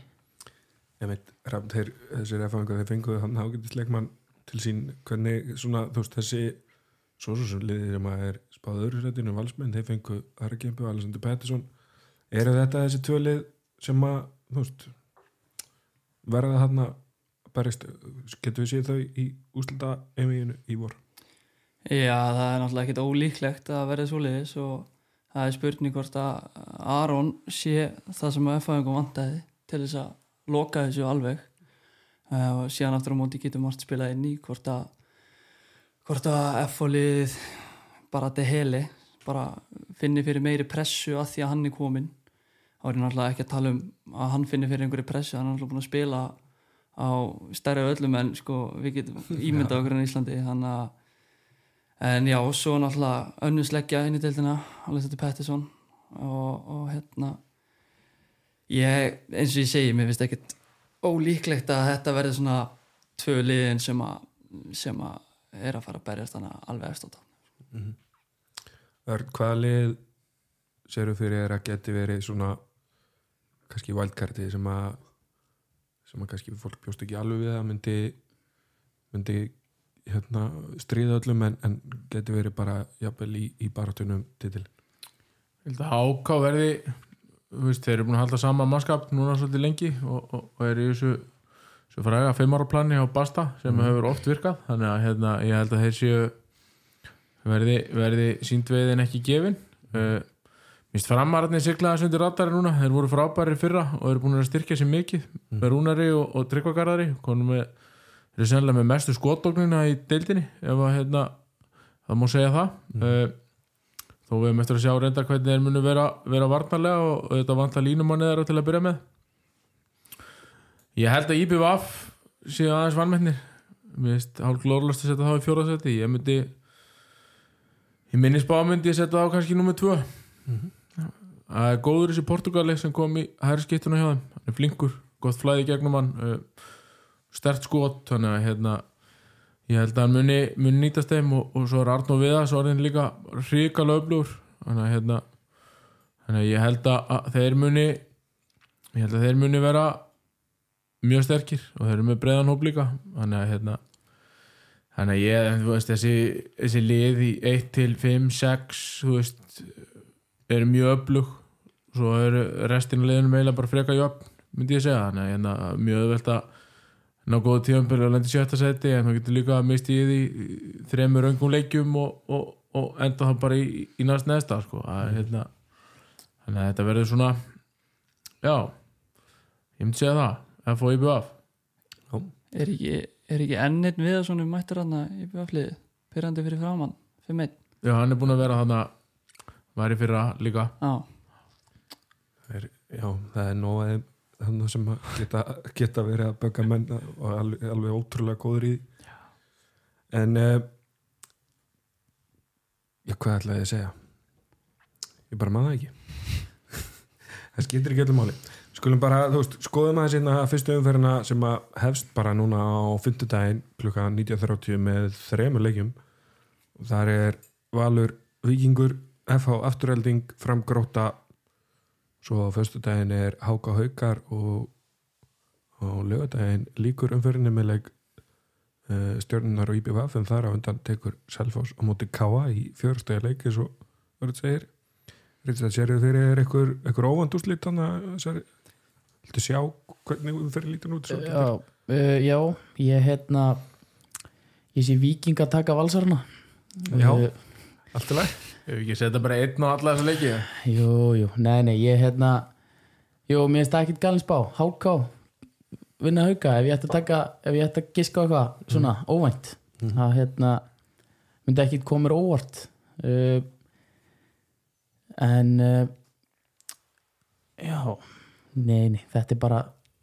Ég veit, Rafn, þeir, þessir FH-ingar þeir fenguðu hann ágætist leikmann til sín. Hvernig svona, þú veist, þessi svo svo sem liðið sem að er spáð öðru sætinu valsmenn, þeir fengu Harkempu og Alexander Pettersson. Eru þetta þessi tvö lið sem að þú veist verða hann að berist getur við séð þau í úslita einvíðinu í vor Já, það er náttúrulega ekkit ólíklegt að verða svoleiðis og það er spurning hvort að Aron sé það sem F-fæðingum vantaði til þess að loka þessu alveg. Uh, og síðan aftur á móti getur margt spilað inn í hvort að hvort að F-fólið bara til heli bara finni fyrir meiri pressu að því að hann er komin þá er ég náttúrulega ekki að tala um að hann finni fyrir einhverju pressu, hann er náttúrulega búin að spila á stærri öllum en sko við getum ímyndað okkur en Íslandi þannig að en já, svo náttúrulega önnusleggja inn í deildina Alexander Pettersson. Og, og hérna ég, eins og ég segi mér finnst ekkert ólíklegt að þetta verði svona tvö liðin sem að sem að er að fara að berjast þannig alveg eftir þetta Örn, hvaða lið séru fyrir þér að geti verið svona kannski valdkarti sem að sem að kannski fólk bjóst ekki alveg við að myndi myndi hérna stríða öllum en, en geti verið bara jafnvel í, í baratunum titil. Ég held að Háká verði veist, þeir eru búin að halda saman mannskap núna svolítið lengi og, og, og er í þessu svo fræga fimm ára plani á Basta sem hefur oft virkað. Þannig að hérna, ég held að þeir séu verði, verði síndveiðin ekki gefin. Uh, minnst framararnir siglaði sundir rattari núna. Þeir voru frábæri fyrra og eru búin að styrkja sér mikið með Rúnari og, og Tryggvagarðari konum með þeir eru sennilega með mestu skotdóknina í deildinni ef að hérna það má segja það. Mm. þó við höfum eftir að sjá reynda hvernig þeir munu vera, vera varnarlega og, þetta vantla línumanni þeirra til að byrja með. Ég held að IBVF séu aðeins vannmennir mér finnst hálf glórlast að setja þá í fjóraðsæti ég myndi í minni spá myndi ég setja þá kannski nummið tvö. Það er góður þessi Portugali sem kom í hæri skiptuna hjá þeim. Hann er flinkur, gott flæði gegnum hann. Uh, stert skot þannig að hérna ég held að hann muni, muni nýtast þeim og, og svo er Arnó Viðas orðin líka ríkala öflugur. Þannig að hérna þannig að ég held að, þeir muni ég held að þeir muni vera mjög sterkir og þeir eru með breiðan hóp líka. Þannig að hérna þannig að ég, veist, þessi, þessi lið í 1 til 5, 6 þú veist, eru mjög öflug. Svo eru restin af liðinu meila bara freka jöfn myndi ég segja, þannig að hérna, mjög öðvöld að ná góðu tíðanbyrju og lendi sjötta seti en þú getur líka mist í því þremur öngum leikjum og, og, og enda það bara í, í næst neðsta sko. að, hérna, þannig að þetta verður svona já ég myndi segja það F og IBF Er ekki, er ekki ennit við að svona mættur hann í bjöflið pyrrandi fyrir framann 5-1 já, hann er búin að vera þannig væri fyrra líka. Já, er, já, það er nóg að þannig sem að geta, geta verið að bögga menn og alveg, alveg ótrúlega góður í því. en uh, já, hvað ætlaði ég að segja? Ég bara maður ekki. Það skiptir ekki öllum máli. Skulum bara, þú veist, skoðum aðeins hérna fyrstu umferðina sem að hefst bara núna á fimmtudaginn klukka 19.30 með þremur leikjum. Þar er Valur Víkingur, FH Afturhelding framgróta svo á föstudaginn er Háka Haukar og á lögadaginn líkur umferðinni með leik uh, stjórnunar og IBVF en þar á undan tekur Selfoss á móti Káa í fjörstæða leik eins og verður segir Rítsað, sér þið fyrir eitthvað, eitthvað óvand úrslit þannig að Viltu sjá hvernig umferðin lítur út? svo? já, uh, já, ég hérna ég sé viking að taka valsarna Já. uh, Allt í lagi? Ef við ekki setja bara einn á alla þessa leiki. Jú, jú, nei, nei, ég hérna jú, mér finnst það ekkit galins bá háká, vinna hauka ef ég ætti að taka, ef ég ætti að giska á eitthvað svona, óvænt það hérna myndi ekkit koma mér óvart. Uh, en uh, já nei, nei, þetta er bara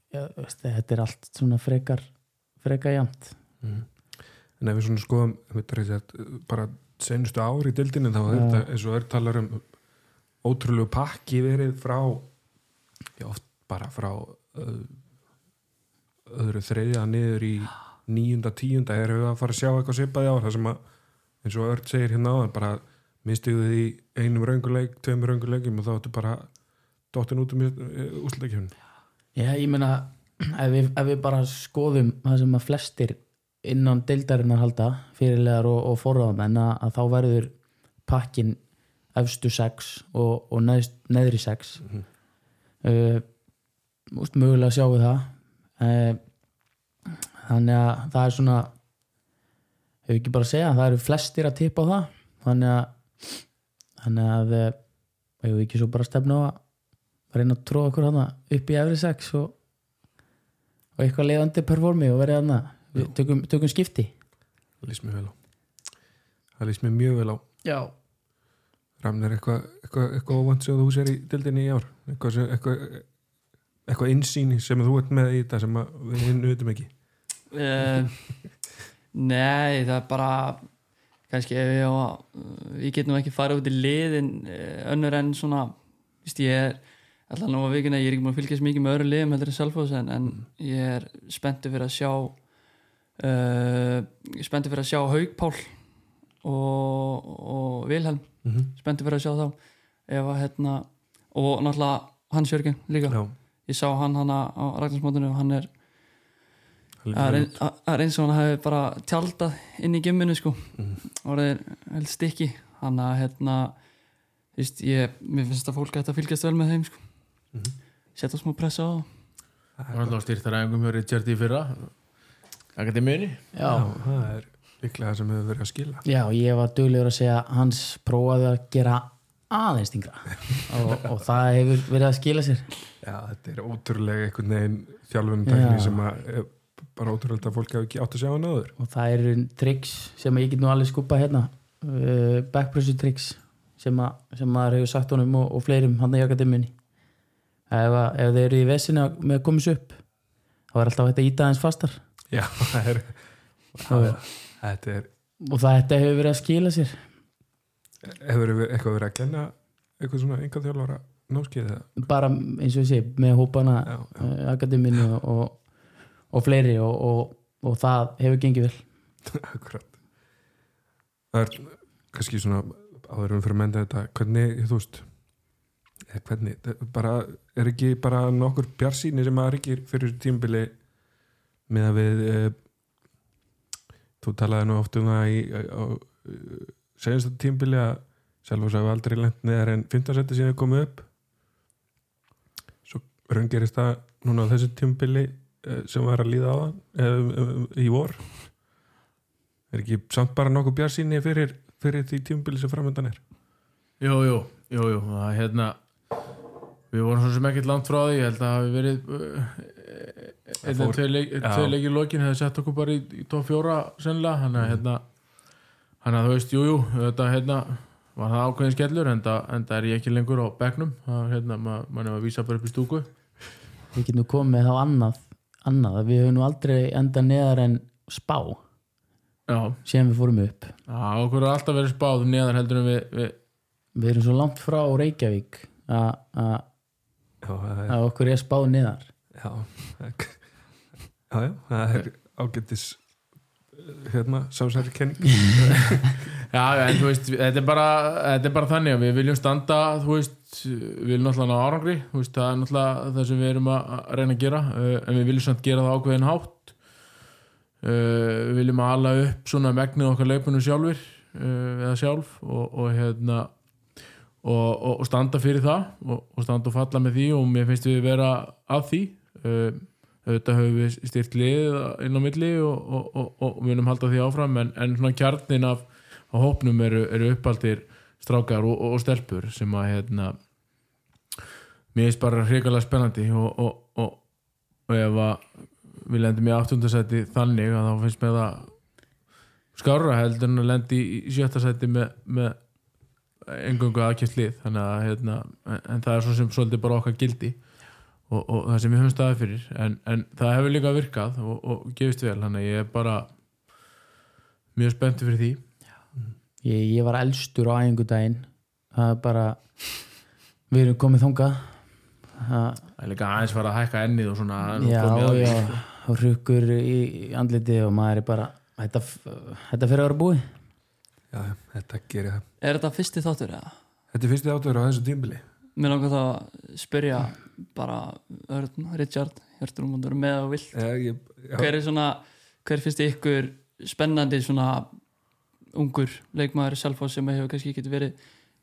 já, veist, þetta er allt svona frekar frekar jamt. En ef við svona skoðum þetta er bara senustu ári í dildinu þá er þetta eins og er talar um ótrúlegu pakki verið frá já, oft bara frá öð, öðru þriðja niður í níunda, tíunda erum við að fara að sjá eitthvað svipaði ár það sem að, eins og Örd segir hérna áðan bara mistuðu því einum rönguleik, tveimur rönguleikum og þá ertu bara dottin út um úsleikjum Já, ég meina ef ef við bara skoðum það sem að flestir innan deildarinnar halda fyrirlegar og, og forráðamenn að, að þá verður pakkin efstu sex og, og neðst, neðri sex. Mm uh, úst, mögulega sjáum við það. Uh, þannig að það er svona hefur ekki bara að segja það eru flestir að tippa á það. Þannig að þannig að eh, hefur ekki svo bara stefna á að reyna að tróða okkur hana upp í efri sex og, og eitthvað leiðandi performi og verið hana við tökum, tökum skipti. Það líst mér vel á. Það líst mér mjög vel á. Já, Ramnir, eitthvað eitthva, eitthva óvand sem þú sér í dildinni í ár? Eitthvað, sem- eitthvað, insýni sem þú ert með í þetta sem að við nutum ekki? Uh, Nei, það er bara kannski ef ég á að ég get nú ekki farið út í liðin uh, önnur en svona víst, ég er alltaf nú að vikina ég er ekki búin að fylgjast mikið með öðru liðum heldur en Selfoss en, en ég er spenntu fyrir að sjá uh, spenntu fyrir að sjá Haug Pál og, og Vilhelm. Mm -hmm. spenntu fyrir að sjá þá. Ef að hérna og náttúrulega Hans Jörgen líka. Já, ég sá hann hana á Ragnarsmótinu og hann er er er eins og hann hefði bara tjaldað inn í gimminu sko. Mhm. og það er held stikki hann að hérna veist, ég, mér finnst að fólk ætti að fylgjast vel með þeim sko. Mhm. setja smá pressa á það Það var alltaf styrtaræðingum hjá Richard í fyrra Akademiðinni já, Já, það er líklega það sem hefur verið að skila. Já, ég var duglegur að segja að hans prófaði að gera aðeins stingra og, og það hefur verið að skila sér. Já, þetta er ótrúlega einhvern veginn þjálfum tækni Já. sem að er bara ótrúlega að fólk hafi ekki átt að sjá hann áður. Og það eru tricks sem ég get nú alveg skupa hérna. Uh, backpressu tricks sem, að, sem maður hefur sagt honum og, og fleirum hann í akademiunni ef, að- ef þeir eru í vesinu með að komast upp þá er alltaf hægt að íta aðeins fastar Já, það er og, Þetta er, og þetta hefur verið að skila sér hefur eitthvað verið að kenna eitthvað svona enga þjálfara námskeið eða? bara eins og ég sé með hópana Já, já. uh, akademiunni og, og, fleiri og, og, og það hefur gengið vel Akkurat Það er kannski svona áður um fyrir að menda þetta hvernig, þú veist eða hvernig, það er bara, er ekki bara nokkur bjarsýni sem að ríkir fyrir tímbili með að við e, þú talaði nú oft um það í, á segjast þetta tímbili að svo hefur aldrei lent neðar en 15 seti síðan komið upp. Svo raungerist það núna á þessu tímbili e, sem var að líða á það e, í vor. Er ekki samt bara nokkuð bjarsýni fyrir, fyrir því tímbili sem framöndan er? Jú, jú, jú, jú það, er hérna, við vorum svo sem ekkert langt frá því ég held að það hafi verið og tvei leikir lokin hefði sett okkur bara í, í tóf fjóra sennilega, hann að hérna hann að þú veist, jú, jú þetta hérna var það ákveðin skellur en það, er ég ekki lengur á bekknum það hérna, ma- mann er að vísa bara upp í stúku. Við getum komið með þá annað, annað að við höfum nú aldrei enda neðar en spá. Já, sem við fórum upp. Já, okkur er alltaf verið spáð neðar heldur en við, við Við erum svo langt frá Reykjavík er, að okkur er spáð neðar já, já, já, það er ágættis hérna, sásæri kenning Já, en þú veist, þetta er bara þetta er bara þannig að við viljum standa þú veist, við viljum náttúrulega ná árangri þú veist, það er náttúrulega það sem við erum að reyna að gera, uh, en við viljum samt gera það ákveðin hátt. Uh, við viljum að ala upp svona megnið okkar leipunum sjálfur uh, eða sjálf og, og hérna og, og, og standa fyrir það og, standa og falla með því og mér finnst við vera að því auðvitað höfum við styrt lið inn á milli og, og, og, og munum halda því áfram en, en svona kjarnin af, af hópnum eru, eru uppaldir strákar og, stelpur sem að hérna mér finnst bara hrikalega spennandi og, ef að við lendum í áttundasæti þannig að þá finnst mér það skára heldur en að lendi í sjötta sæti með, með engungu aðkjöft lið. Þannig að hérna, en það er svo sem svolítið bara okkar gildi og, og það sem við höfum staðið fyrir en, en það hefur líka virkað og, og gefist vel, þannig að ég er bara mjög spenntur fyrir því. Ég, ég var elstur á æfingu daginn það er bara við erum komið þangað. Það, er líka aðeins fara að hækka ennið og svona nú já, komið að því, já, og rukkur í, andliti og maður er bara þetta, þetta fyrir að vera búið. Já, þetta gerir það. Er þetta fyrsti þáttur eða? þetta er fyrsti átöður á þessu tímbili Mér langar þá að spyrja bara Örn, Richard, Hjörtur um með og vilt. Ég, hver er svona, hver finnst ykkur spennandi svona ungur leikmaður Selfoss sem hefur kannski ekki verið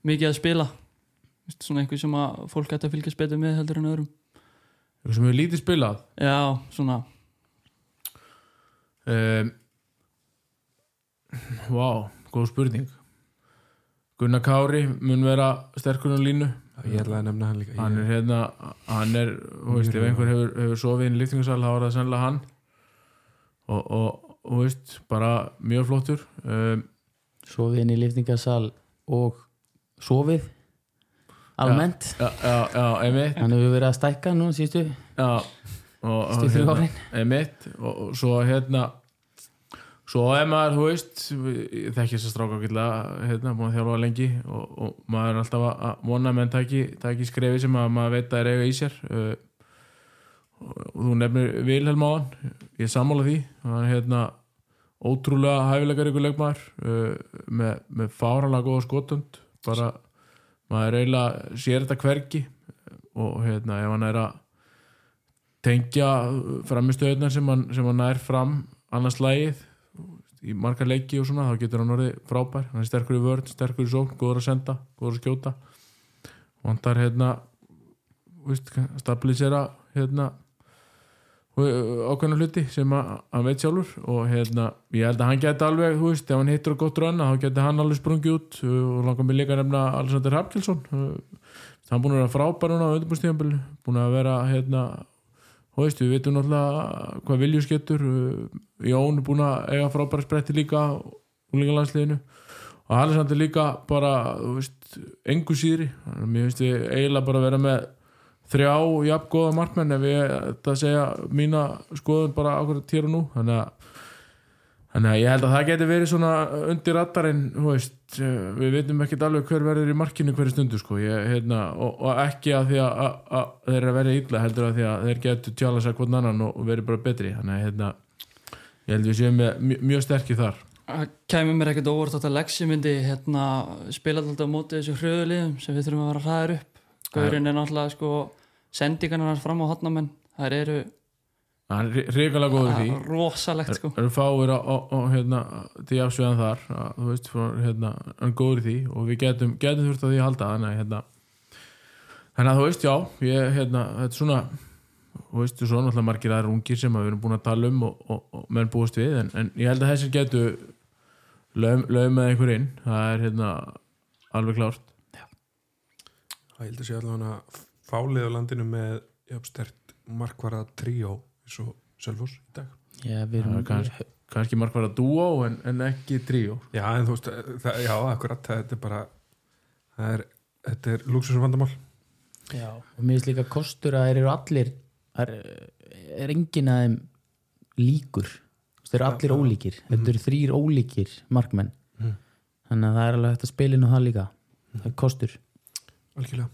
mikið að spila? Vist, svona einhver sem að fólk ætti að fylgjast betur með heldur en öðrum? Eitthvað sem við lítið spilað? Já, svona. Um, Vá, góð spurning. Gunnar Kári mun vera sterkur á línu ég ætlaði að nefna hann líka. Hann er hérna hann er, þú veist, ef einhver hefur, hefur sofið inn í liftingarsal þá er það sennilega hann. Og, og, og veist, bara mjög flottur. Um, sofið inn í liftingasal og sofið almennt. Já, já, já, einmitt. Hann hefur verið að stækka nú sístu já, og, hérna, einmitt. Og, og svo hérna svo er maður, þú veist ég þekki þess að stráka ágætlega hérna, búin að þjálfa lengi og, og maður er alltaf að- vona menn taki, taki skrefi sem að maður veit að er eiga í sér. Uh, og þú nefnir Vilhelm á hann ég er sammála því. Hann er hérna ótrúlega hæfilegar ykkur leikmaður uh, með, með fáralega góða skotund bara maður eiginlega sér þetta hvergi og hérna ef hann er að tengja framistöðunar sem hann, sem hann nær fram annars lægið í margar leiki og svona, þá getur hann orðið frábær. Hann er sterkur í vörð, sterkur í sókn, góður að senda góður að skjóta. Vantar hérna víst, stabilisera hérna ákveðna hluti sem hann veit sjálfur og hérna, ég held að hann geti alveg þú veist, ef hann hittur á gott rönna þá geti hann alveg sprungið út. Og langar mig líka að nefna Alexander Hapkilsson hann búin að vera frábær núna á undirbúrstíðanbílu, búin að vera hérna Þú veist, við veitum náttúrulega hvað viljus getur. Jón er búin að eiga frábæra spretti líka úlinga landsliðinu og Alexander líka bara, veist, engu síðri. Að mér finnst við eiginlega bara að vera með þrjá jafn góða markmenn ef ég þetta segja mína skoðun bara tér og nú. Þannig að Þannig að ég held að það geti verið svona undir rattarinn, þú veist, við veitum ekkert alveg hver verður í markinu hverju stundu sko, ég, hérna, og, og ekki að því að, að, að þeir eru að verða illa heldur að því að þeir getur tjala sér hvern annan og, og verið bara betri, þannig að hérna, ég held við séum með mjög, mjög sterkir þar. Það kæmi mér ekkert óvart að Lexi myndi hérna, spila alltaf á móti þessu hröðuliðum sem við þurfum að vera hraðir upp. Gaurinn er náttúrulega sko sendingarnar fram á hotnamenn þær eru hann er ríkilega góður í því. Rosalegt sko. Það eru fáir hérna, til jafnsveðan þar að, þú veist, frá, hérna, hann er góður í því og við getum, getum þurft að því að halda þannig að hérna, að þú veist, já ég, hérna, þetta er svona þú veist, svo náttúrulega margir aðra ungir sem að við erum búin að tala um og, og, og menn búist við, en, en ég held að þessir getu lögum lög með einhver inn. Það er hérna alveg klárt. Það held að sé allavega fálið á landinu með jafnstert markvara tríó eins og Selfoss í dag. Já, við það erum er kannski, kannski markværa dúó en, en ekki tríó. Já, en þú veist, það, já, akkurat þetta er bara það er, þetta er luxusum vandamál Já, og mér finnst líka kostur að þeir eru allir er, er enginn að þeim líkur. Þeir eru allir ólíkir. Þetta eru þrýr ólíkir markmenn. Mhm. þannig að það er alveg hægt að spila inn á það líka. Það er kostur. Algjörlega.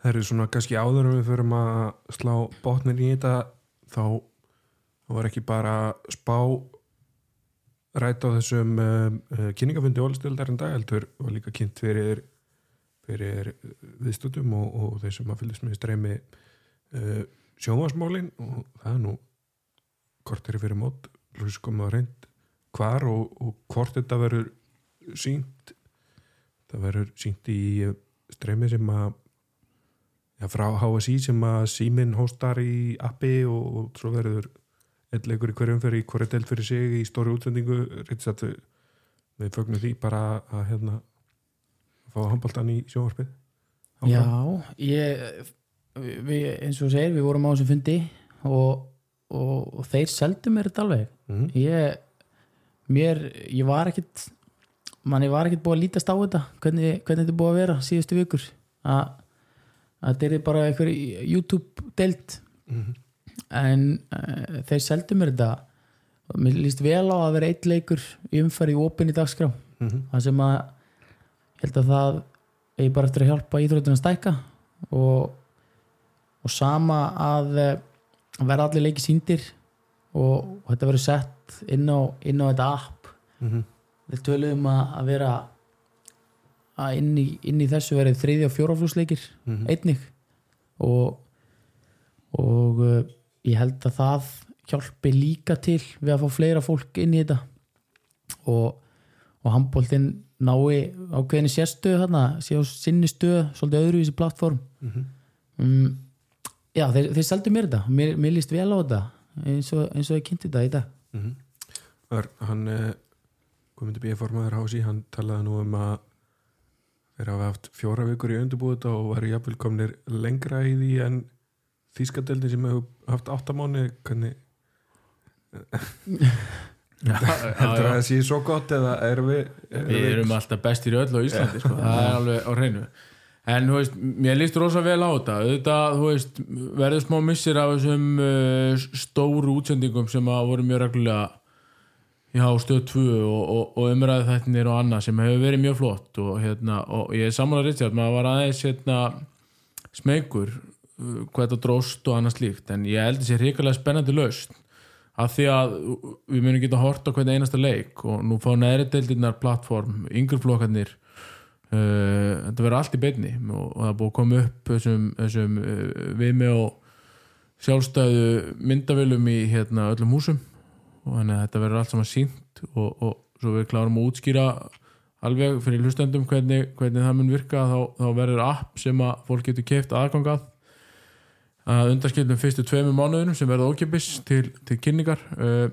Það eru svona kannski áður en við förum að slá botnin í þetta þá var ekki bara spá rætt á þessum um, uh, kynningafundi ólistildar en dag heldur var líka kynnt fyrir fyrir viðstútum og, og þeir sem að fylgist með streymi uh, sjónvarsmálin og það er nú kortir fyrir mót hlust komið á reynd hvar og, og hvort þetta verður sínt það verður sínt í streymi sem að já, frá HSI sem að síminn hóstar í appi og, og svo verður einn leikur í hverjum fyrir í hverju delt fyrir sig í stóri útsendingu. Richard, við, við fögnum því bara að hérna fá handbaltan í sjónvarpið. Já, ég við, eins og segir, við vorum á þessum fundi og, og, og þeir seldu mér þetta alveg. Mm. ég, mér, ég var ekkit manni var ekkit búið að lítast á þetta hvernig, hvernig þetta búið að vera síðustu vikur. Að þetta er bara einhver YouTube delt Mm. en uh, þeir seldu mér þetta og mér líst vel á að vera eitt leikur í umferð í opinni dagskrá Mm. það sem að ég held að það eigi bara eftir að hjálpa íþróttin að stækka og, og sama að eh, vera allir leiki síndir og, og þetta verður sett inn á, inn á þetta app Mm. við töluðum að, að vera að inn í, inn í þessu verið þriði og fjóraflúsleikir Mm. einnig og, og uh, ég held að það hjálpi líka til við að fá fleira fólk inn í þetta og, og handbóltinn nái ákveðinni sérstöðu þarna, sé á sinni stöð svolítið öðruvísi plattform Mhm. um, já, þeir, þeir seldu mér þetta mér, mér líst vel á þetta eins og, eins og ég kynnti þetta í dag Mm. Ör, hann eh, Guðmundur B. formaður hási, hann talaði nú um að þeir hafa haft fjóra vikur í undirbúið og væri jafnvel komnir lengra í því en þýskadeldin sem hefur haft áttamáni hvernig heldur að það sé svo gott eða erum við, erum við erum alltaf bestir í öll á Íslandi sko. það er alveg á hreinu. En þú veist, mér líst rosa vel á þetta. Auðvitað, þú veist, verður smá missir af þessum uh, stóru útsendingum sem að voru mjög reglulega já, stöð 2 og, og, og umræðu þættinir og annað sem hefur verið mjög flott og, hérna, og ég er samanlega Richard maður var aðeins hérna, smegur uh, hvað þetta dróst og annað slíkt en ég held þessi hrikalega spennandi lausn. Af því að við munum geta hort á hvern einasta leik og nú fá neðri deildirnar plattform, yngreflokkarnir uh, þetta verður allt í beinni og, og það er búið að koma upp þessum, þessum uh, viðmi og sjálfstæðu myndavölum í hérna, öllum húsum og þannig að þetta verður allt saman sínt og, og svo við klárum að útskýra alveg fyrir hlustendum hvernig, hvernig það mun virka þá, þá verður app sem að fólk getur keft aðgangað að undanskildum fyrstu tveimur mánuðunum sem verða ókipis til, til kynningar. Uh,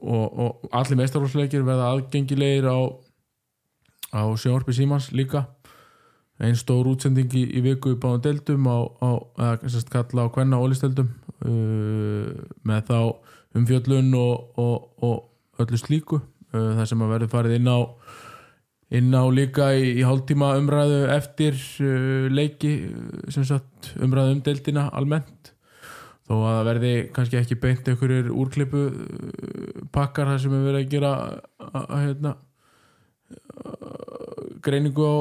og, og allir meistarhúsleikir verða aðgengilegir á, á sjónvarpi símans líka. Einn stór útsending í, í viku í báðum deildum á, á eða kalla á hvenna ólisteldum uh, með þá umfjöllun og, og, og öllu slíku uh, það sem að verður farið inn á inn á líka í, í hálftíma umræðu eftir uh, leiki uh, sem sagt umræðu um deildina almennt. Þó að það verði kannski ekki beint einhverjir úrklippu uh, pakkar þar sem er verið að gera að hérna uh, greiningu á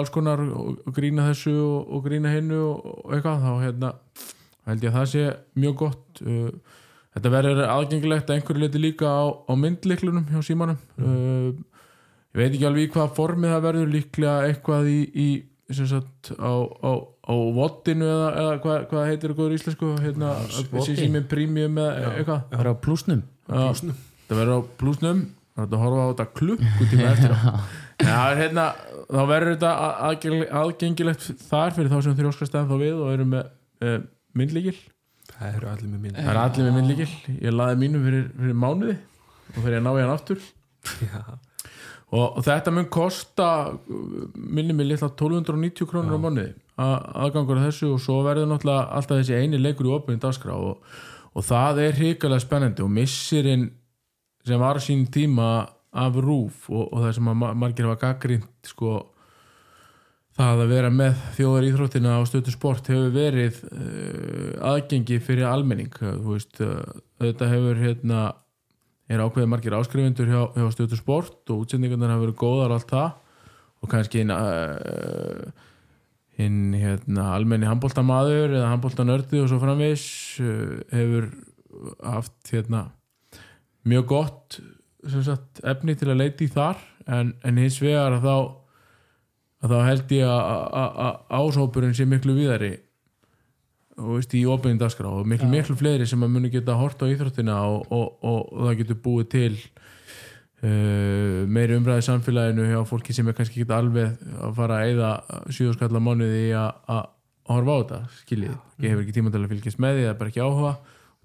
alls konar og, og grína þessu og, og grína hinnu og, og eitthvað þá hérna held ég að það sé mjög gott uh, þetta verður aðgengilegt að einhverju leiti líka á, á myndliklunum hjá símanum. Uh, ég veit ekki alveg í hvað formið það verður líklega eitthvað í, í sem sagt á, á, á vottinu eða, eða hvað, hvað heitir það góður íslensku hérna, þessi síminn premium eða eitthvað. Það er á plúsnum. Það verður á plúsnum. Það er hægt að horfa á þetta klukkutíma eftir Já, hérna, þá verður þetta aðgengilegt þar fyrir þá sem þrjóskast eða þá við og eru með uh, myndlíkil Það eru allir með minn. Það er allir með myndlíkil ég laði mínu fyrir, fyrir mánuði og fyrir að ná í hann aftur. Og, og þetta mun kosta minni mig litla 1290 krónur á mánuði. Aðgangur að þessu og svo verður náttúrulega alltaf þessi eini leikur í opinni dagskrá og, og það er hrikalega spennandi og missirinn sem var sín tíma af rúf og, og það sem margir hafa gaggrínt sko það að vera með þjóðar íþróttina á stötu sport hefur verið uh, aðgengi fyrir almenning. Þú veist, þetta hefur hérna er ákveðið margir áskrifundur hjá, hjá stötu sport og útsendingarnar hafa verið góðar allt það. Og kannski hinn uh, hinn hérna almenni handbóltamaður eða handbóltanördi og svo framvis uh, hefur haft hérna mjög gott sagt, efni til að leita í þar. En, en hins vegar þá að þá held ég að- áshópurinn sé miklu víðari og veist í opinni dagskrá og miklu, miklu fleiri sem að muni geta hort á íþróttina og, og, og, og það getur búið til uh, meiri umræði samfélaginu hjá fólki sem er kannski ekki alveg að fara að eyða síðuskalla mánuði í að horfa á þetta skiljið, ég hefur ekki tíma til að fylgjast með því það er bara ekki áhuga.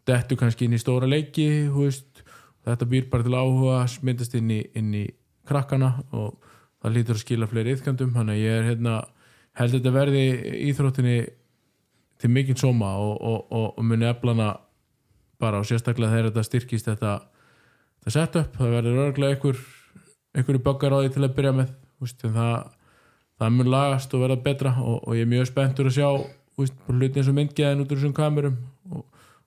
Dettu kannski inn í stóra leiki veist, þetta býr bara til áhuga myndast inn í, inn í krakkana og það lítur að skila fleiri yfkandum þannig að ég er hérna held þetta verði íþróttinni til mikinn sóma og, og, og, og muni eflana bara og sérstaklega þegar þetta styrkist þetta, þetta setup, það verður örglega einhver einhverju böggar á því til að byrja með úst, það, það mun lagast og verða betra og, ég er mjög spenntur að sjá úst, hluti eins og myndgeðin út úr þessum kamerum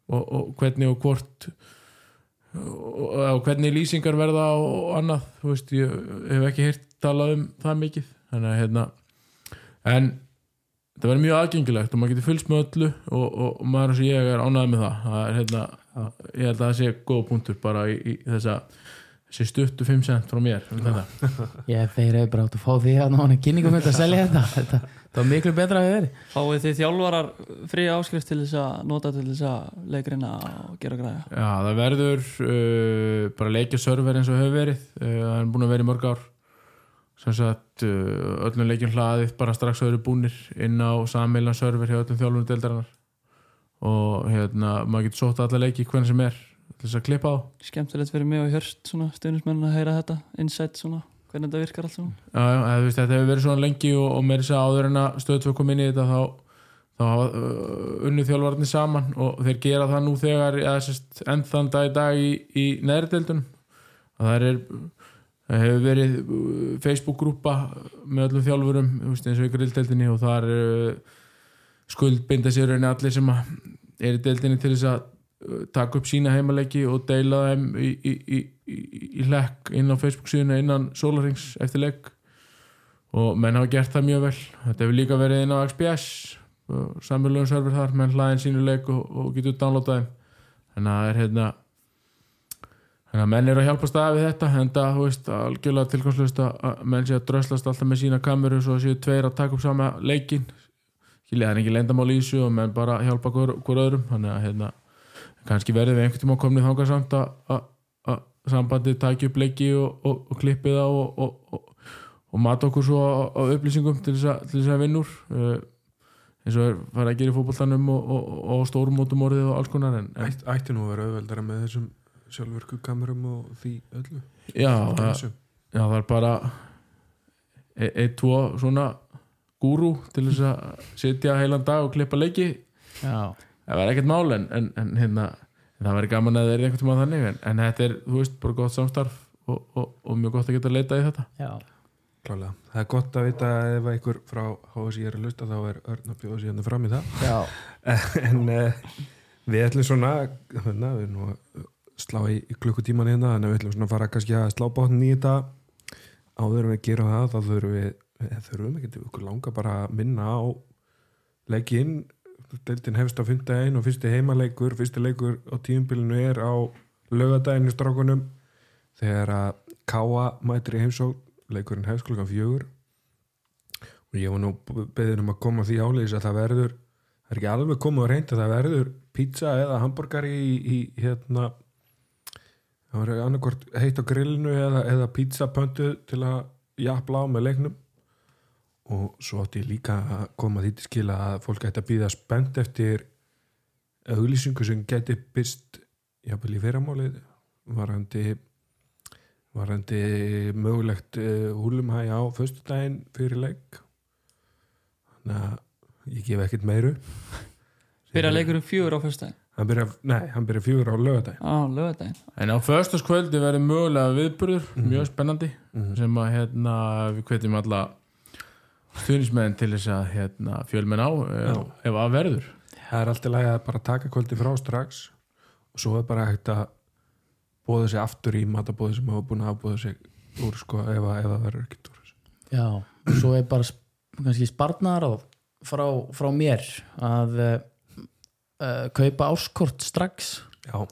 og hvernig og hvort og, hvernig lýsingar verða og annað, þú veist, ég hef ekki heyrt talað um það mikið. Þannig að hérna en það verður mjög aðgengilegt og maður getur fylgst með öllu og, og, og maður eins og ég er ánægð með það. Það er hérna, ég held að það sé góð punktur bara í, í þessa þessi stuttu 5 cent frá mér um þetta. Ég þeir hefur bara átt að fá því að nána kynningum þetta að selja þetta. Þetta það var miklu betra að verið. Fáið þið þjálfarar frí áskrift til þess að nota til þess að leikrina og gera græða Já, það verður uh, bara leikja server eins og hefur verið. Uh, það er búin að vera í mörg ár. Sem sagt uh, öllum leikjum hlaðið bara strax að eru búnir inn á sameilan server hjá öllum þjálfunum deildarinnar. Og hérna, maður getur sótt alla leiki hvernig sem er til þess að klippa á. Skemmtilegt fyrir mig og hjörst svona stuðnismenn að heyra þetta insight svona, hvernig þetta virkar allt svona Já, já, þú veist, þetta hefur verið svona lengi og, og meiri sér áður en að stöð 2 kom inn í þetta þá, þá hafa uh, unnu þjálfarnir saman og þeir gera það nú þegar enn þann dag í dag í, í neðri deildunum. Og það er það hefur verið Facebook-grúpa með öllum þjálfurum veist, eins og í grilldeildinni og þar uh, skuldbinda sér allir sem að er í deildinni til þess að taka upp sína heimaleiki og deila þeim í, í, í, í, hlekk inn á Facebook síðuna innan Solarings eftir leik og menn hafa gert það mjög vel. Þetta hefur líka verið inn á XPS samverðlegum server þar menn hlaðin sínu leik og, og getur downloadað þannig að það er hérna þannig að menn eru að hjálpa staði við þetta en það, þú veist, algjörlega tilkvæmslust að menn sé að dröslast alltaf með sína kameru svo að séu tveir að taka upp sama leikin það er ekki leyndamál í þessu og menn bara hjálpa hver, hver öðrum. Þannig að hérna, kannski verðum við einhvern tíma komnið þangað samt að, að, að sambandið taki upp leiki og, og, og klippið á og, og, og, og mata okkur svo á, á upplýsingum til þess að, til þess að vinna úr. Uh, eins og er farið að gera í fótboltanum og, og, og á stórum mótum orðið og alls konar en, en Ætt, ætti nú að vera auðveldara með þessum sjálfurku kamerum og því öllu. Já, það, já, það er bara e- eitt, tvo svona gúrú til þess að sitja heilan dag og klippa leiki. Já, það var ekkert mál en, en, en hérna, það væri gaman að það er einhvern tíma þannig en, en þetta er, þú veist, bara gott samstarf og, og, og mjög gott að geta að leita í þetta. Já, Klálega. Það er gott að vita að ef einhver frá HSI er að lusta þá er Örn að bjóða hérna fram í það. Já. En uh, við ætlum svona hérna, við erum nú að slá í, í klukkutíman hérna en við ætlum svona að fara kannski að slá bátn í þetta. Áður við gerum það þá þurfum við við þurfum ekki til okkur langa bara að minna á legginn deildin hefst á fymtudaginn og fyrsti heimaleikur. Fyrsti leikur á tíumbilinu er á lögadaginn í strákunum þegar að Káa mætir í heimsók leikurinn hefst klukkan fjögur. Og ég var nú beðin um að koma því áleiðis að það verður það er ekki alveg komið að reynda það verður pizza eða hambúrgari í, í hérna það verður annarkvort heitt á grillinu eða, eða pizza pöntu til að jafla á með leiknum og svo átti ég líka að koma því til skila að fólk ætti að býða spennt eftir auglýsingu sem geti byrst jafnvel í fyrramálið varandi varandi mögulegt uh, húlumhæg á föstudaginn fyrir leik. Þannig að ég gef ekkert meiru. Byrja leikur um fjögur á byrja, nei, hann byrja fjögur á lögadaginn Á, lögadaginn En á föstaskvöldi verður mögulega viðburður, Mhm. mjög spennandi sem að hérna, við hvetjum alla stuðnismenn til þess að hérna, fjölmenn á ef, ef að verður. Það er alltaf lægi að bara taka kvöldi frá strax og svo er bara hægt að bóða sig aftur í matabóði sem hafa búin að afbóða sig úr sko ef, að- ef það verður ekkert úr Já, og svo er bara kannski sparnar frá, frá mér að uh, kaupa áskort strax. Já,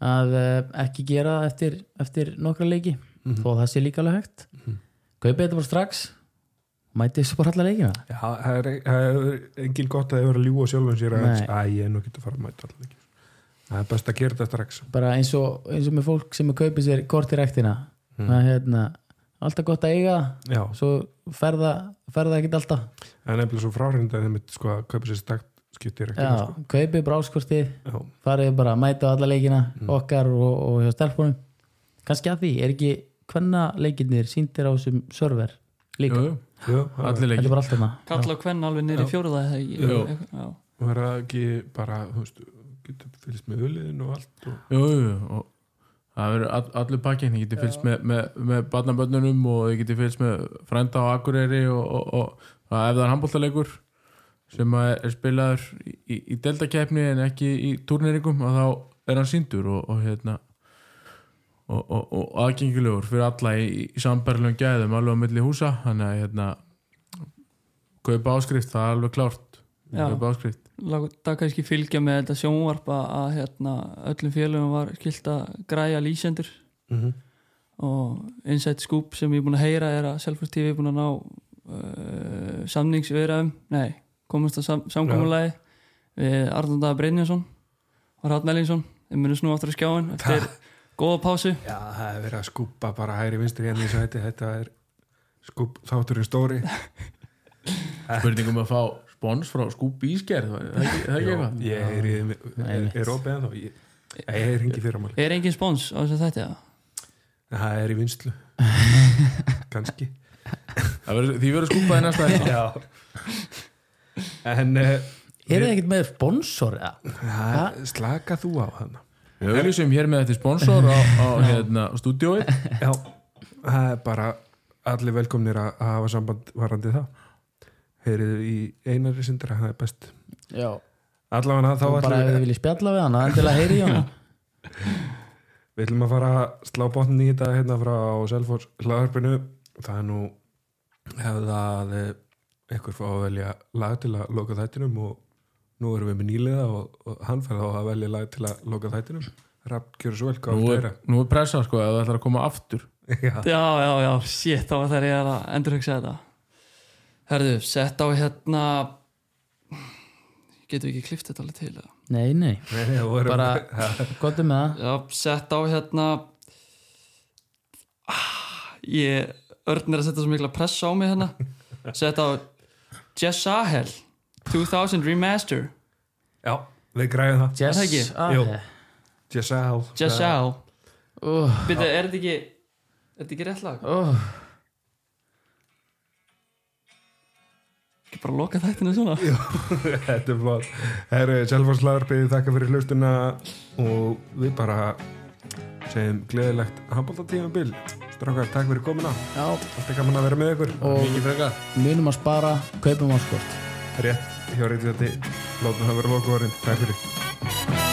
að uh, ekki gera eftir, eftir nokkra leiki Mhm. þó það sé líka alveg hægt. Kaupa þetta bara strax mæti þessu bara alla leikina? Já það er, það er engin gott að það verður að ljúa sjálfum sér að Nei. að ég er nú ekki að fara að mæta allir ekki það er best að gera þetta strax. Bara eins og, eins og með fólk sem er kaupið sér kort í rektina Mhm. það hérna alltaf gott að eiga já, svo ferða ferða ekkert alltaf. Það er nefnilega svo fráhrind að þeim sko að kaupa sér stakt skiptir ekki Já, sko. kaupið já, farið bara að mæta á alla leikina Mm. okkar og, og hjá stelpunum. Kannski að því, er ekki hvenna leikinnir síndir á þessum server líka, jú, jú, allir er þarna Kalla kvenna alveg niður í fjóruða. Já. og það er ekki bara þú veist, getur fylgst með uliðin og allt og, jú, jú, og það verður all, allur pakkin, þið getur fylgst með, með, með barnabönnunum og þið getur fylgst með frænda á Akureyri og, og, og, og ef það er handbóltaleikur sem er spilaður í, í, deltakeppni en ekki í turneringum og þá er hann síndur og, og hérna og, og, og aðgengilegur fyrir alla í, í sambarlegum gæðum alveg á milli húsa. Þannig að hérna kaupa áskrift, það er alveg klárt. Kaupa áskrift. Láta kannski fylgja með þetta sjónvarp að, hérna, öllum félögum var skilt að græja lýsendur. Mm og Inside Scoop sem ég er búin að heyra er að Selfos TV er búin að ná uh, samningsveraðum nei, komast að sam samkomulagi við Arnónda Brynjason og Ratn Ellingsson. Þeir munum snú aftur á skjáin eftir góða pásu. Já, það er verið að skúpa bara hægri vinstri hérna í sæti. Þetta er skúp þátturinn stóri. Spurningum að fá spons frá skúp ískerð það er ekki, það ekki Já, eitthvað? ég er, er, er opið en þá ég, ég er hingi fyrir er engin spons á þess að þetta það er í Það verður- því verður skúpaði næsta en uh, er það ekkert með sponsor slaka þú á þannig við auðvitað hér með þetta sponsor á, á hérna, stúdiói já, það er bara allir velkomnir að að hafa samband varandi það. Heyriðu í einari sindra, það er best. Já, allavega þá bara ef ætlum þið við, viljið spjalla við hann endilega heyri í hann við ætlum að fara að slá botnin í þetta hérna frá Selfors hlaðarpinu það er nú hefða að eitthvað fá að velja lag til að loka þættinum og nú erum við með nýliða og, og hann fær þá að velja lag til að loka þættinum. Rapp, gjör svo vel, hvað nú viltu er, heyra? nú er pressa sko að það ætlar að koma aftur. Já. já, já, já, shit, þá var það ég að endurhugsa þetta. Herðu, sett á hérna getum við ekki klift þetta alveg til eða? nei, nei, Nei, Bara- gott um það. Já, sett á hérna ah, ég örn er að setja svo mikla pressa á mig hérna. Sett á Jess Sahel 2000 Remaster. Já, við græðum það. Er það ekki? ah, Jú. Giselle Jess Sahel uh, Byrju, er þetta ekki er þetta ekki rétt lag? uh, Ekki bara loka þættinu svona. Þetta er flott. Herru, Selfors Lagarbyði, þakka fyrir hlustuna og við bara segjum gleðilegt handbóltatímabil Strákar, takk fyrir komuna. Já, Alltaf gaman að vera með ykkur. Og mikið frekar. munum að spara kaupum áskort Rétt hjá Ríðsjöndi. Látum það vera lokuvarinn. Takk fyrir.